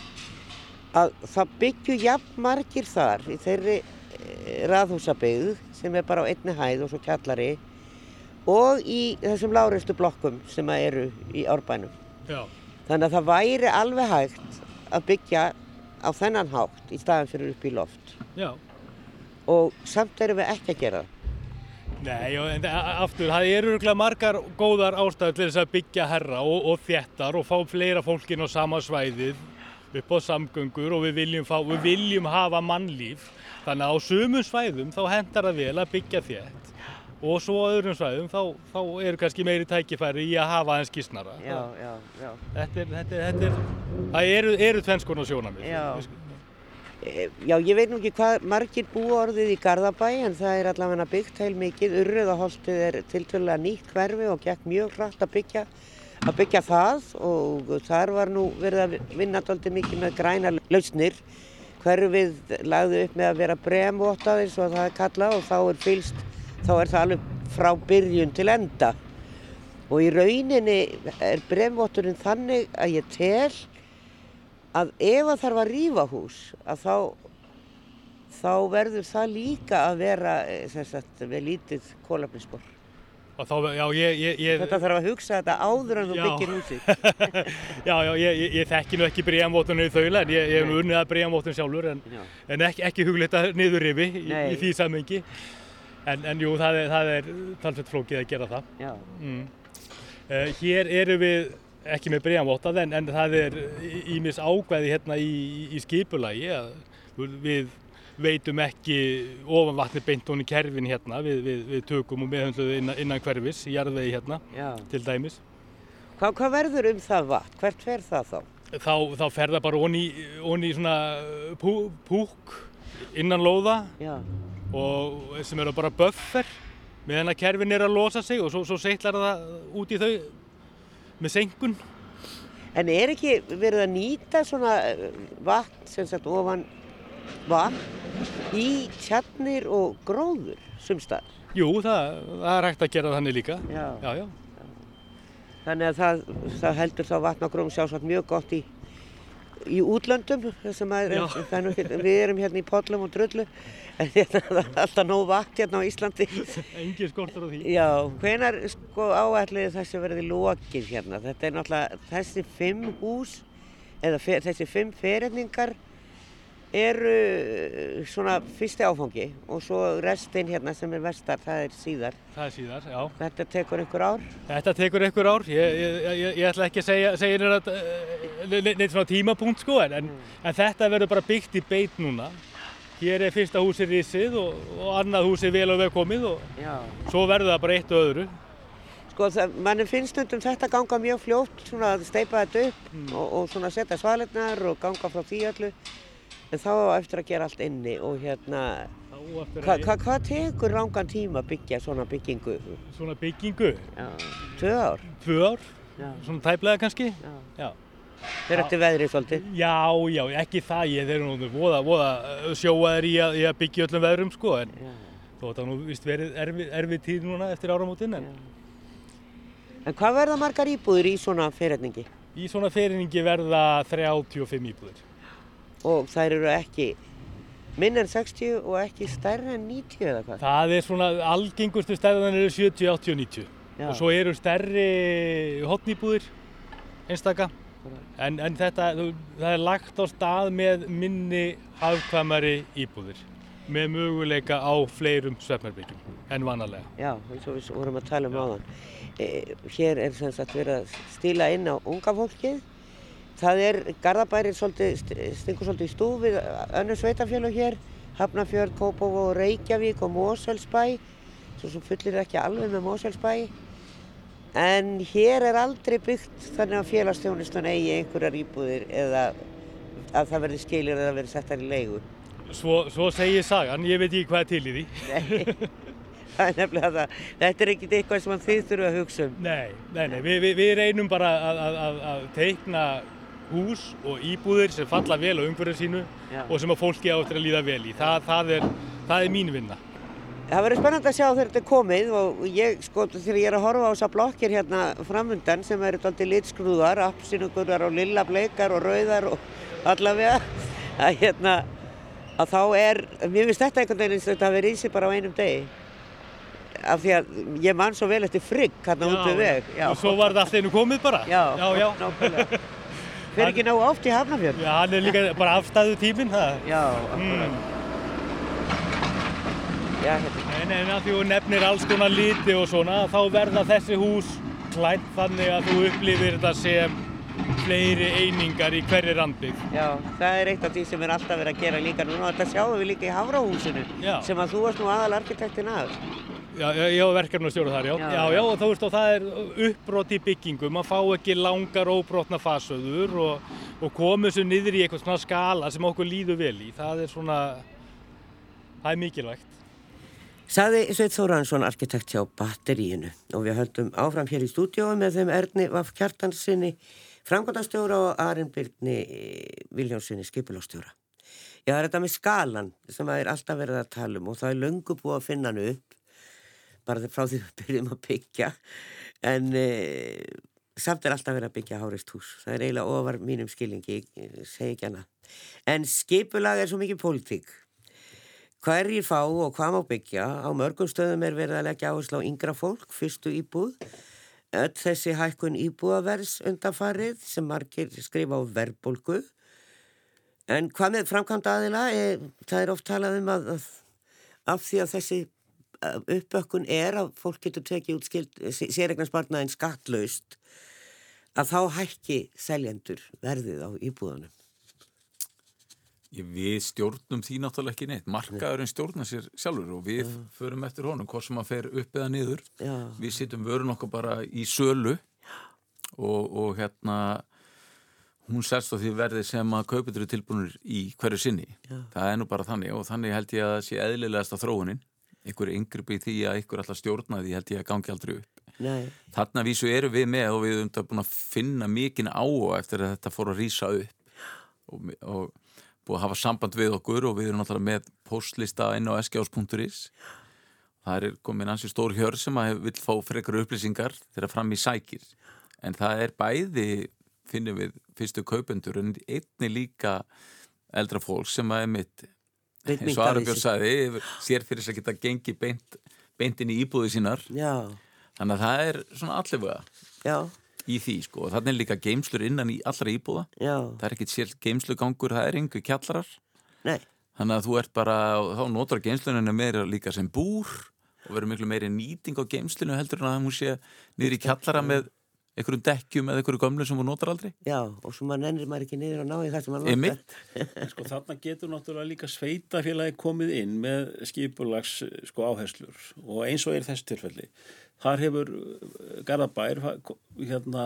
að það byggju jafn margir þar í þeirri uh, raðhúsabyggð sem er bara á einni hæð og svo kjallari og í þessum láreistu blokkum sem eru í árbænum. Já, Þannig að það væri alveg hægt að byggja á þennan hátt í staðan fyrir upp í loft. já. Og samt erum við ekki að gera það. Nei, en aftur, það eru örgulega margar góðar ástæður til þess að byggja herra og, og þéttar og fá fleira fólkin á sama svæðið upp á samgöngur og við viljum, fá, við viljum hafa mannlíf. Þannig að á sumum svæðum þá hendar það vel að byggja þétt og svo á öðrum svæðum þá, þá eru kannski meiri tækifæri í að hafa aðeins skýsnara. Já, já, já. Þetta er, þetta er, þetta er, það eru, eru tvennskona sjónamið. Já. E, Já, ég veit nú ekki hvað margir búa orðið í Garðabæ en það er allavega byggt heil mikið. Urriðaholtið er tiltölulega nýtt hverfi og gekk mjög hratt að byggja, að byggja það og þar var nú verið að vinna dálítið mikið með græna lausnir. Hverfið lagði upp með að vera bremvotað eins og það er kallað og þá er fylst, þá er það alveg frá byrjun til enda. Og í rauninni er bremvotturinn þannig að ég tel að ef að þarf að rífa hús að þá þá verður það líka að vera eh, sagt, með lítið kólafnisspor. Og þá, já, ég, ég, ég, Þetta þarf að hugsa þetta áður en þú byggir húsið. já, já, ég, ég, ég þekki nú ekki bríamvóttunni í þaula en ég, hef nú unnið að bríamvóttun sjálfur en, en ekki, ekki hugleita niðurrifi í, í því samengi. En, en jú, það er, það er talsveit flókið að gera það. Já. Mm. Uh, hér erum við ekki með bríamvóttað en, en það er ímis ákvæði hérna í, í skipulagi að við veitum ekki ofan vatni beint hún í kerfin hérna, við, við, við tökum og meðhundluðu innan, innan hverfis í jarðvegi hérna Já. til dæmis. Hvað, hvað verður um það vatn? Hvert fer það þá? þá, þá fer það bara onni, onni svona pú, púk innan lóða Já. Og sem eru bara buffer meðan að kerfin er að losa sig og svo, svo seitlar það út í þau með senkun. En er ekki verið að nýta svona eh, vatn sem sagt ofan vatn í tjarnir og gróður sumstaðar? Jú, það, það er hægt að gera þannig líka. Já. Já, já. Þannig að það, það heldur þá vatn á gróm sjálfsagt mjög gott í, í útlöndum. er ekki- Við erum hérna í pollum og drullu en hérna, það er alltaf nóg vatn hérna á Íslandi. Engin skortur á því. Já, hvenar sko áætliði þessi verði lokið hérna? Þetta er náttúrulega þessi fimm hús eða fe, þessi fimm ferendingar eru eh, svona fyrsti áfangi og svo restin hérna sem er vestar, það er síðar. Það er síðar, já. Þetta tekur einhver ár. Þetta tekur einhver ár. Ég, ég, ég, ég ætla ekki að segja, segja þér að neitt svona tímapunkt sko en, en, en þetta verður bara byggt í beit núna hér er fyrsta húsi risið og, og annað húsi vel og vel komið og Já. svo verður það bara eitt og öðru. Sko, það, manni finnst stundum þetta ganga mjög fljótt, svona að steipa þetta upp og, og svona setja svalinnar og ganga frá því öllu. En þá eftir að gera allt inni og hérna, eftir hva, hva, hvað tekur rangan tíma að byggja svona byggingu? svona byggingu, Já, tvö ár? tvö ár, Já, svona tæplega kannski. já. Já. Þeir eftir veðrið svolítið? Já, já, ekki það, ég þeir eru nú voða, voða uh, sjóaðir í, að- í að byggja öllum veðrum sko, en Já. þó þetta nú vist verið erfið, erfið tíð núna eftir áramótin, en En hvað verða margar íbúður í svona fyrirningi? í svona fyrirningi verða 35 íbúðir. Og þær eru ekki minn en 60 og ekki stærri en 90 eða hvað? Það er svona algengustu stærðan eru 70, 80 og 90 Já. og svo eru stærri hotnýbúðir einstaka en, en þetta, það er lagt á stað með minni hafkvæmari íbúðir með möguleika á fleirum svefnarbyggjum en vanalega. Já, eins og við vorum að tala um áðan. E, hér er sem sagt verið að stíla inn á unga fólkið. Það er, Garðabæri stingur svolítið í stúf við önnur sveitafjölu hér. Hafnarfjörð, Kópavó, Reykjavík og Mosfellsbæ. Svo sem fullir ekki alveg með Mosfellsbæ. En hér er aldrei byggt þannig að félagsstjónustan eigi einhverjar íbúðir eða að það verði skilir eða verði settar í leigu. Svo, svo segir sagan, ég veit ekki hvað er til í því. Nei, það er nefnilega það. Þetta er ekkert eitthvað sem þið þurfa að hugsa um. Nei, nei, nei, við, við, við reynum bara að, að, að, að teikna hús og íbúðir sem falla vel á umhverju sínu Já. og sem að fólki áttur að líða vel í. Það, það, er, það er mín vinna. Það verður spennandi að sjá þegar þetta er komið og ég, sko, þegar ég er að horfa á þessar blokkir hérna framundan sem eru alltaf litskrúðar, appsinugurar og lilla bleikar og rauðar og allavega, að hérna, að þá er, mér finnst þetta einhvern veginn eins og þetta hafi rísið bara á einum degi. Af því að ég man svo vel eftir frigg hérna út við veg. Og svo var það allt einu komið bara. Já, já, já. nákvæmlega. Fyrir ekki nógu oft í Hafnarfjörn? Já, hann er líka bara afstæðu tíminn það. Já, akkurat. Mm. Já, hérna. En, en að því þú nefnir alls konar liti og svona, þá verða þessi hús klætt þannig að þú upplifir þetta sem fleiri einingar í hverri randbyggð. Já, það er eitt af því sem er alltaf verið að gera líka núna og þetta sjáum við líka í Hafrahúsinu sem að þú varst nú aðal arkitektinn af. Já, já, ég var verkefnastjóra þar, já. Já, Já, já. og þú veist, og það er uppbrot í byggingum, maður fá ekki langar óbrotna fasöður og, og komið svo niður í eitthvað svona skala sem okkur líður vel í. Það er svona, það er mikilvægt. Saði Sveit Þóransson, arkitekt hjá batteríinu og við höldum áfram hér í stúdíói með þeim Erni Vaff Kjartansinni, framkvæmdastjóra og Arin Birgni Viljónssoni, skipulastjóra. Já, það er þetta með skalan sem það er alltaf verið að tala um og það er löngu búið að finna hann upp, bara frá því við byrjum að byggja, en e, samt er alltaf verið að byggja hárist hús. Það er eiginlega ofar mínum skilningi, ég segi ekki hana. En skipulag er svo mikið pólitík. Hverjir fá og hvað má byggja, á mörgum stöðum er verið að leggja áherslu á yngra fólk, fyrstu íbúð, öll þessi hækkun íbúðavers undanfarið sem margir skrifa á verbolgu. En hvað með framkvæmd aðila, er, það er oft talað um að, af því að þessi uppökkun er að fólk getur tekið út sérregnarspartnaðin skattlaust, að þá hækki seljendur verðið á íbúðanum. Við stjórnum því náttúrulega ekki neitt. Markaðurinn stjórnar sér sjálfur og við förum eftir honum, hvort sem að fer upp eða niður. Já. Við sittum vörun okkar bara í sölu og, og hérna hún sérst á því verði sem að kaupitur er tilbúinur í hverju sinni. Já. Það er nú bara þannig og þannig held ég að það sé eðlilegasta þróunin. Ykkur yngripi í því að ykkur alltaf stjórna því held ég að gangi aldrei upp. Nei, Þarna vísu eru við með og við erum þetta búin að finna mikinn áhuga eftir að þetta fór að rýsa upp. Og, og búið að hafa samband við okkur og við erum náttúrulega með postlista inn á skjás.is það er komin ansi stór hjör sem að vil fá frekar upplýsingar þegar fram í sækir. En það er bæði finnum við fyrstu kaupendur en einni líka eldra fólk sem að er mitt eins og Arabjörn sagði sér fyrir þess að geta gengi beint, beint inn í íbúði sínar. Já, þannig að það er svona allavega í því sko. Og þannig er líka geimslur innan í allra íbúða. Já, það er ekkit sér geimslugangur, það er engu kjallarar. Nei, þannig að þú ert bara, þá notar geimsluninu meira líka sem búr og verður miklu meiri nýting á geimslunu heldur en að hún sé niður í kjallara með einhverjum dekkjum eða einhverju gömlu sem hún notar aldrei Já, og svo maður nennir maður ekki niður og ná í það sem maður notar. Sko þarna getur náttúrulega líka sveitafélagi komið inn með skipulags sko áherslur og eins og er þessu tilfelli. Þar hefur uh, Garðabær hérna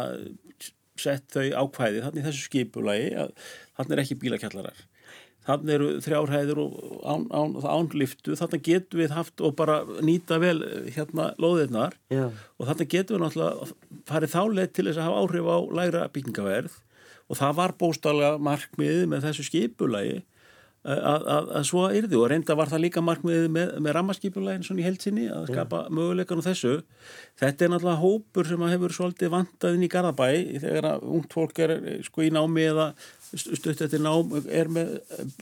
sett þau ákvæði þannig þessu skipulagi að þannig er ekki bílakjallarar. Þannig eru þrjárhæður og án, án, ánliftu, þannig getum við haft og bara nýta vel uh, hérna lóðirnar. Já, og þannig getum við náttúrulega farið þáleið til þess að hafa áhrif á lægra byggingaverð og það var bóstálega markmiðið með þessu skipulagi að, að, að svo yrði. Og reynda var það líka markmiðið með, með rammaskipulagin svona í heilsinni að skapa möguleikan á þessu. Þetta er náttúrulega hópur sem að hefur svolítið vantað inn í Garðabæ þegar að ungt fólk er sko í námi eða stutt eftir nám er með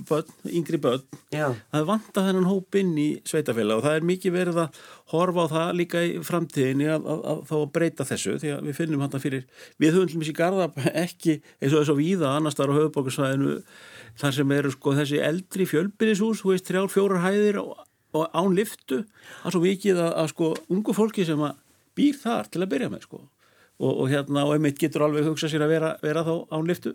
börn, yngri börn. Já, það vanta þennan hóp inn í sveitafélag og það er mikið verið að horfa á það líka í framtíðinni að, að, að þá að breyta þessu því að við finnum hann fyrir, við höfum til mjög garða ekki eins og þess að víða annars þar á höfuborgarsvæðinu þar sem eru sko þessi eldri fjölbyrðishús, þú veist, þrjár, fjórar hæðir og, og án liftu, það er svo mikið að, að sko ungu fólki sem býr þar til að byrja með sko. Og, og hérna og einmitt getur alveg hugsað sér að vera, vera þá án liftu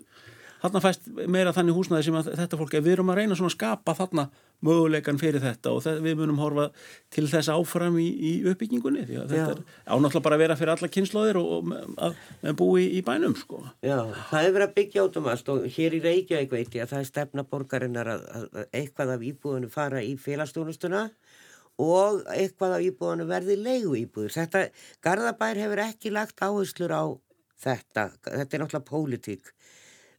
þarna fæst meira þannig húsnaði sem þetta fólk, við erum að reyna svona að skapa þarna möguleikan fyrir þetta og það, við munum horfa til þess áfram í, í uppbyggingunni því að þetta Já. er ánáttúrulega bara að vera fyrir alla kynnslóðir og, og að, að búi í bænum sko. já, það er verið að byggja út um allt og hér í Reykjavík veit ég að það er stefna borgarinnar að, að, að eitthvað af íbúðinu fara í félagsstjónustuna og eitthvað af íbúðinu verði leigu íbúður. Þetta, Garðabær hefur ekki lagt áherslur á þetta, þetta er náttúrulega pólitík.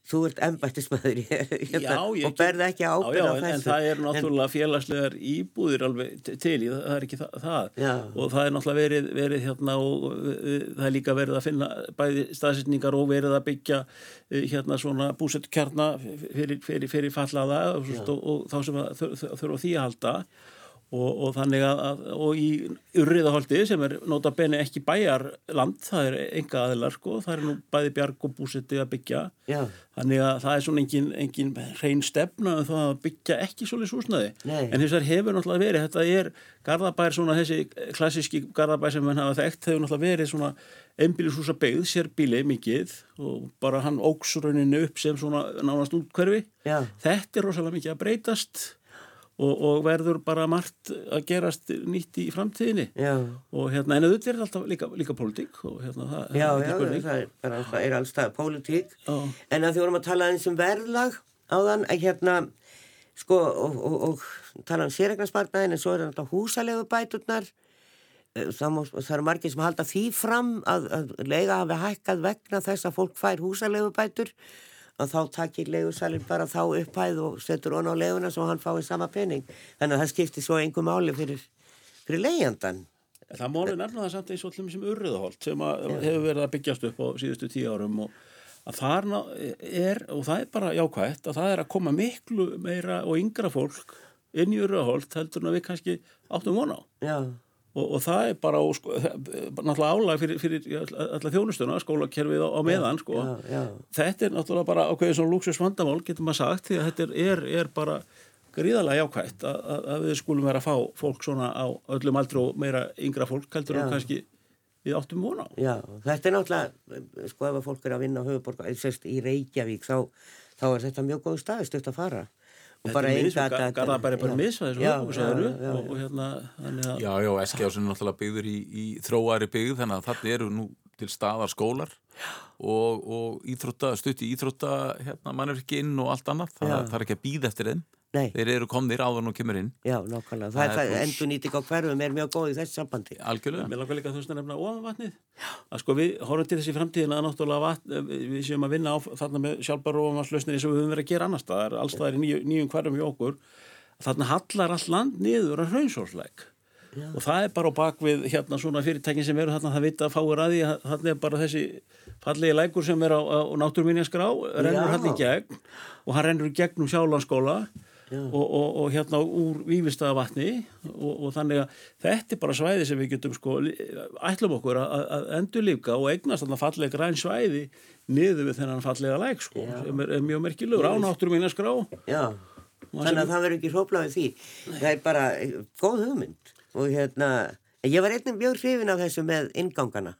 Þú ert embættismæður hérna, og berði ekki já, ábyrð já, á en, þessu. en það er náttúrulega félagslegar íbúðir alveg til, það er ekki það, það. Og það er náttúrulega verið, verið hérna og það er líka verið að finna bæði staðsetningar og verið að byggja uh, hérna svona búsettkjarna fyrir, fyrir, fyrir fallaða og, og, og þá sem að þur- þur- þurfa á því að halda og, og þannig að, og í urriðaholti sem er nota beni ekki bæjarland, það er enga aðilar sko, það er nú bæði bjarg og búsetti að byggja. Já, Þannig að það er svona engin, engin hrein stefna um það að byggja ekki svolítið súsnaði. En þess að hefur náttúrulega verið, þetta er Garðabær svona þessi klassíski Garðabær sem hann hafa þekkt, hefur náttúrulega verið svona einbílisúsa byggð, sér bíli mikið og bara hann óks rauninu upp sem svona nánast útkverfi. já, Þetta er rosalega mikið að breytast og, og verður bara margt að gerast nýtt í framtíðinni. já. Og hérna, en auðvitað er alltaf líka, líka pólitík og hérna, það Já, er já, það er, bara, það er alls það pólitík. En að því vorum að tala eins um verðlag áðan, að hérna, sko, og, og, og tala um sérregnarspartnaðin, en svo er þetta húsalegu bæturnar. Það, má, það eru margir sem halda því fram að, að leiga hafi hækkað vegna þess að fólk fær húsalegu bætur að þá takir leigusalinn bara þá upphæð og setur hon á leguna svo hann fái sama pening. Þannig að það skiptir svo einhver máli fyrir, fyrir leigandan. Það máli nefna það samt eins og allir sem urriðaholt sem hefur verið að byggjast upp á síðustu tíu árum og að þar ná- er, og það er bara jákvætt, að það er að koma miklu meira og yngra fólk inn í urriðaholt heldur en að við kannski áttum vona á. Já, Og, og það er bara, og sko, náttúrulega álag fyrir, fyrir alla þjónustuna, skólakerfið á, á meðan, sko. já, já. Þetta er náttúrulega bara ákveðið svona luxus vandamál, getur maður sagt, því að þetta er, er, er bara gríðalega jákvætt að, að, við skulum vera að fá fólk svona á öllum aldri og meira yngra fólk heldur en kannski við áttum vona á. Já, þetta er náttúrulega, sko ef að fólk er að vinna á höfuborg, sérst í Reykjavík, þá, þá er þetta mjög góð staðist upp að fara. Og Þetta bara er miðsvæð, data- Garðabæri er bara miðsvæðis og hérna, þannig að Já, já, Eskjásin er náttúrulega byggður í, í þróari byggð þannig að þarna eru nú til staðar skólar og, og íþrótta, stutti íþrótta hérna, mannverki inn og allt annað. Það, er ekki að býða eftir þeim Nei, þeir eru komnir áður nú kemur inn. Já, nákvæmlega. Það Það er endur nýting á hverfum er mjög góð í þessu sambandi. algjörlega. Mér langar líka þú veist að nefna ofanvatnið að sko við horfum til þessi framtíðina að náttúrulega vatn, við séum að vinna á þarna með sjálfbara ofanvatnslausnir eins og við höfum verið að gera annar staðar, allstaðar í nýju, nýjum hverjum í okkur. Þarna hallar all land niður að hraunsólsleik og það er bara á bakvið hérna svona fyrirtækin sem eru þarna það vita að fáir að því að þarna er bara þessi fallegi lækur sem er á, á náttúrminjaskrá rennur Já. hann í gegn og hann rennur í gegnum sjálanskóla og, og, og hérna úr vývistaða vatni og, og þannig að þetta er bara svæði sem við getum sko ætlum okkur að, að endurlífka og eignast þarna fallega græn svæði niður við þennan fallega læk sko sem er, er mjög merkilegur ánáttur mín að skrá Já, þannig að það verður ekki hróplað við því. Það er bara eh, góð hugmynd. Og hérna, ég var einnig mjög hrifin af þessu með ingangana.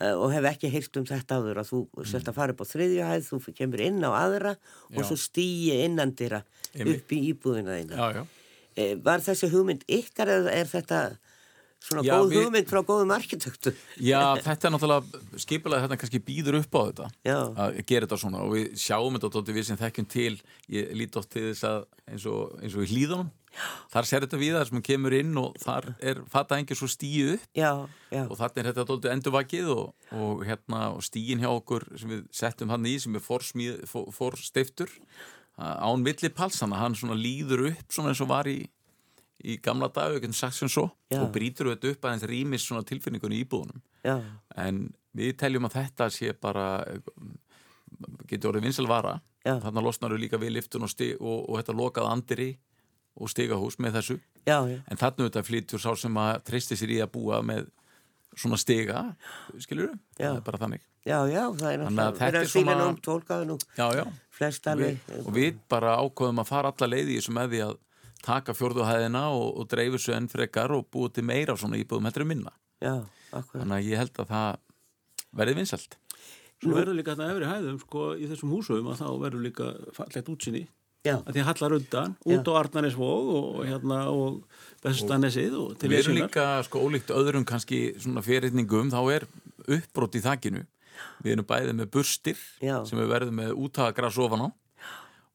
Eh, og hef ekki heyrt um þetta áður að þú sérst að fara upp á þriðju hæð, þú kemur inn á aðra og Já. svo stýji innandira upp í íbúðina þína. Já, já. Eh, Var þessi hugmynd ykkar eða er þetta svona góð við- hugmynd frá góðum arkitektu? Já, þetta er náttúrulega skipulega þetta kannski býður upp á þetta að gera þetta svona og við sjáum þetta við sem þekkjum til ég lít oft til þess að eins og, eins og í hlýðunum þar ser þetta við þar sem hún kemur inn og þar er fatta engið svo stíu upp. Já, já, og þarna er þetta dóttir endurvakið og, og hérna og stíin hjá okkur sem við settum hann í sem er forsteiftur án villipals þannig að hann svona líður upp svona eins og var í, í gamla dag, getum sagt sem svo Já. og brýtur þetta upp aðeins rýmis svona tilfinningunni í íbúðunum. Já, en við teljum að þetta sé bara getur orðið vinsal vara. Já. þarna losnar við líka við liftun og, sti, og, og þetta lokað andiri og stigahús með þessu. Já, já, en þarna auðvitað flytjur sá sem að treysti sér í að búa með svona við, Já. það er bara þannig. Já, já, það er Þannig að náttúrulega, er svona- við, alveg. og við bara ákveðum að fara alla leið í þessu með því að taka fjórðuhæðina og, og dreifu svo enn frekar og búa til meira af svona íbúðum heldur minna. Þannig að ég held að það verði vinsalt Svo verður líka þetta efri hæðum sko í þessum húsum að þá verður líka fallegt útsinni að því að hallar undan út á Arnanesvog og hérna og Bestanesið og til Við erum líka, sko, ólíkt öðrum kannski svona fyrirningum, þá er uppbrot í þakkinu. Við erum bæðið með burstir Já. sem við verðum með útagras ofan á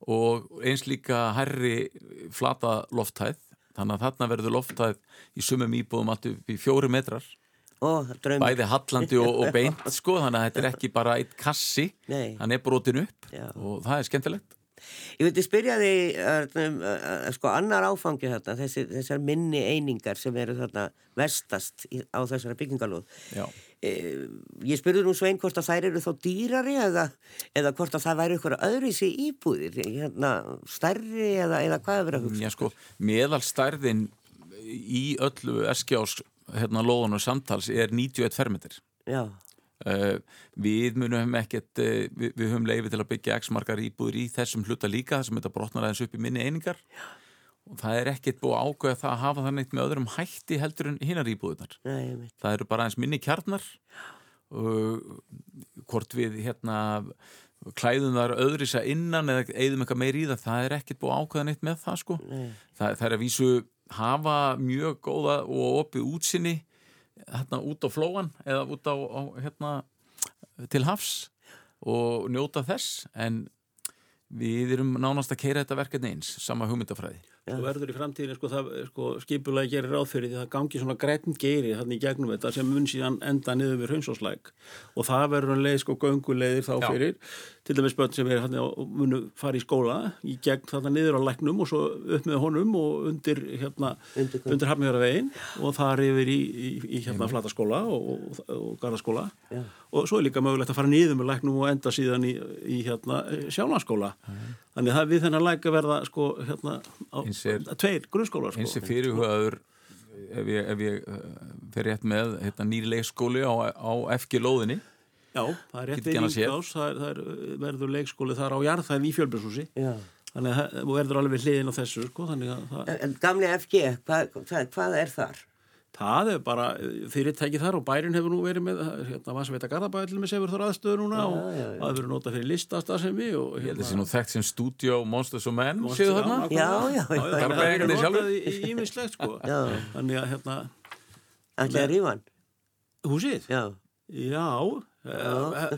og eins líka herri flata lofthæð. Þannig að þarna verður lofthæð í sumum íbúðum allt upp í fjóri metrar. ó, draum. Bæði hallandi og, og beint, sko, þannig að þetta er ekki bara eitt kassi, Nei. hann er brotin upp Já. og það er skemmtilegt. Ég ég spyrja því, um, uh, sko, annar áfangi þarna, þessi, þessar minni einingar sem eru þarna vestast á þessara byggingalóð. Já. E, ég spurði nú Svein hvort að þær eru þá dýrari eða, eða hvort að það væri ykkur öðruvísi íbúðir, hérna, stærri eða, eða hvað er verið að hugsa? Já, sko, meðalstærðin í öllu eskjás hérna og samtals er 91 fermetir. Já, við munum ekkert uh, við, við höfum leiði til að byggja x margar íbúður í þessum hluta líka þar sem þetta brotnar aðeins upp í minni einingar. Og það er ekkert búið að ákveða það að hafa það neitt með öðrum hætti heldur en hinnar íbúðunar veit. það eru bara aðeins minni kjarnar. Uh, hvort við hérna klæðum þar öðrisa innan eða eigðum eitthvað meir í það það er ekkert búið að ákveða neitt með það sko. Það, það er að vísu hafa mjög góða og opið útsinni hérna út á flóan eða út á, á hérna til hafs og njóta þess en við erum nánast að keira þetta verkefni eins sama hugmyndafræði og verður í framtíðinu sko, það, sko, skipulagi gerir ráð fyrir því að það gangi svona græn geiri þannig í gegnum þetta sem mun síðan enda niður við hraunsóslæk og það verður hann leið sko gönguleiðir þá Já. fyrir til dæmis börn sem er hann og munu fara í skóla í gegn þarna niður á læknum og svo upp með honum og undir hérna Undir undir, Hafnjörðavegin og þar yfir í, í, í hérna flataskóla og, og, og garðaskóla. Já. og svo er líka mögulegt að fara niður með læknum og enda síðan í, í hérna sjálanskóla þannig að við þennan læk að verða sko hérna á, Eins er- tveir grunnskólar sko. eins er fyrirhugaður ef ég, ef ég uh, fer rétt með hérna, nýri leikskóli á, á FG lóðinni Já, það er rétt við. Íngrás, það, er, það er, verður leikskóli þar á jarðhæð í fjölbjörnshúsi þannig að það verður alveg hliðin á þessu sko, þannig að það, En, en gamli FG, hvað, hvað, hvað er þar? Það er bara fyrirtæki þar og bærin hefur nú verið með hérna, maður sem veit að Garðabæðil með sefur þar aðstöðu núna og það verður notað fyrir listastasemi og að það sé nú þekkt sem Studio Monsters og Men Monsters, séu þarna Já, já, já. það er notað í ímislegt sko Já. þannig að hérna Ætli að rífa hann? húsið Já. Já, eh,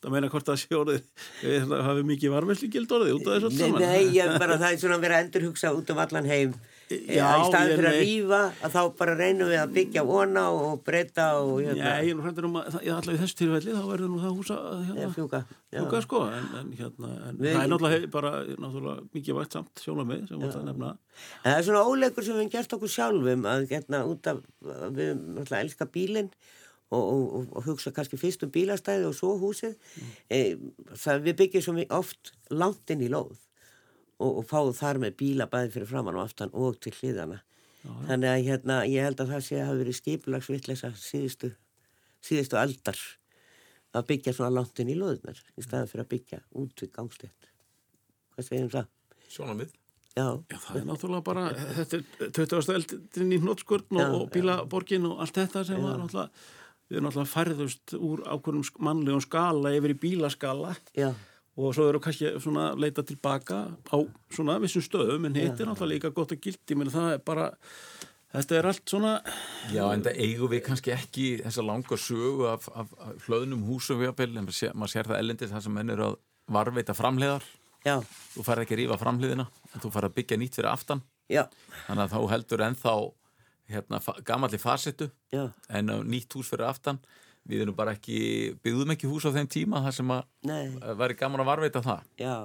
það meina hvort eh, það hafi mikið varmesli gild orðið út af þessu Nei, saman. nei, ég bara það er svona að vera að endurhugsa út um allan heim. Já, í staðin fyrir að rífa, að þá bara reynum við að byggja vona og breyta og hérna. Já, ég er nú hrættur um að ég ætla í þessu tilfelli þá verður nú það húsa að, hérna, fjúka. Fjúka sko en, en, hérna, en Við- það er náttúrulega, bara, náttúrulega mikið vægt samt sjónamið sem þú það nefna En það er svona óleikur sem við hefum gert okkur sjálfum að hérna út af, að við náttúrulega elska bílinn og, og, og, og hugsa kannski fyrst um bílastæði og svo húsið. E, það við byggjum svo oft langt inn í lóð og, og fáum þar með bíla bæði fyrir framann og aftan og til hliðana. Þannig að hérna, ég held að það sé að hafa verið skipulagsvitleisa síðustu, síðustu aldar að byggja svona langt inn í lóðunar í staðan fyrir að byggja út við gangstétt. Hvað segir um það? Sjónamið Já, Já, það er náttúrulega bara, þetta er 20. eldin í hnótskurn Já, og, og bílaborgin og allt þetta sem var náttúrulega við erum alltaf færðust úr ákveðnum mannlegum skala yfir í bílaskala Já, og svo eru kannski svona að leita tilbaka á svona vissum stöðum en hitt er náttúrulega líka gott og gildi menn það er bara, þetta er allt svona Já, en það eigum við kannski ekki þessa langa sögu af, af, af hlöðnum húsum við að byrja, en maður sér, maður sér það ellendis það sem menn eru að varveita framleiðar já, þú færð ekki að rífa framleiðina en þú færð að byggja nýtt fyrir aftan. Já, þannig að þá heldur ennþá hérna, gamalli fasettu já, en nýtt hús fyrir aftan við erum bara ekki, byggðum ekki hús á þeim tíma þar sem að væri gaman að varveita það já.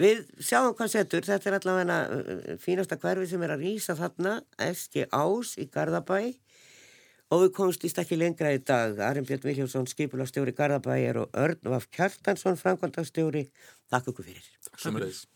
Við sjáum hvað setur, þetta er allavega uh, fínasta hverfi sem er að rýsa þarna, Eski Ás í Garðabæ og við komumst ekki lengra í dag. Arjen Björn Viljónsson, skipulastjóri Garðabæjar og Örn Vaf Kjartansson, framkvæmdastjóri. Takk ykkur fyrir. Sömuleiðis.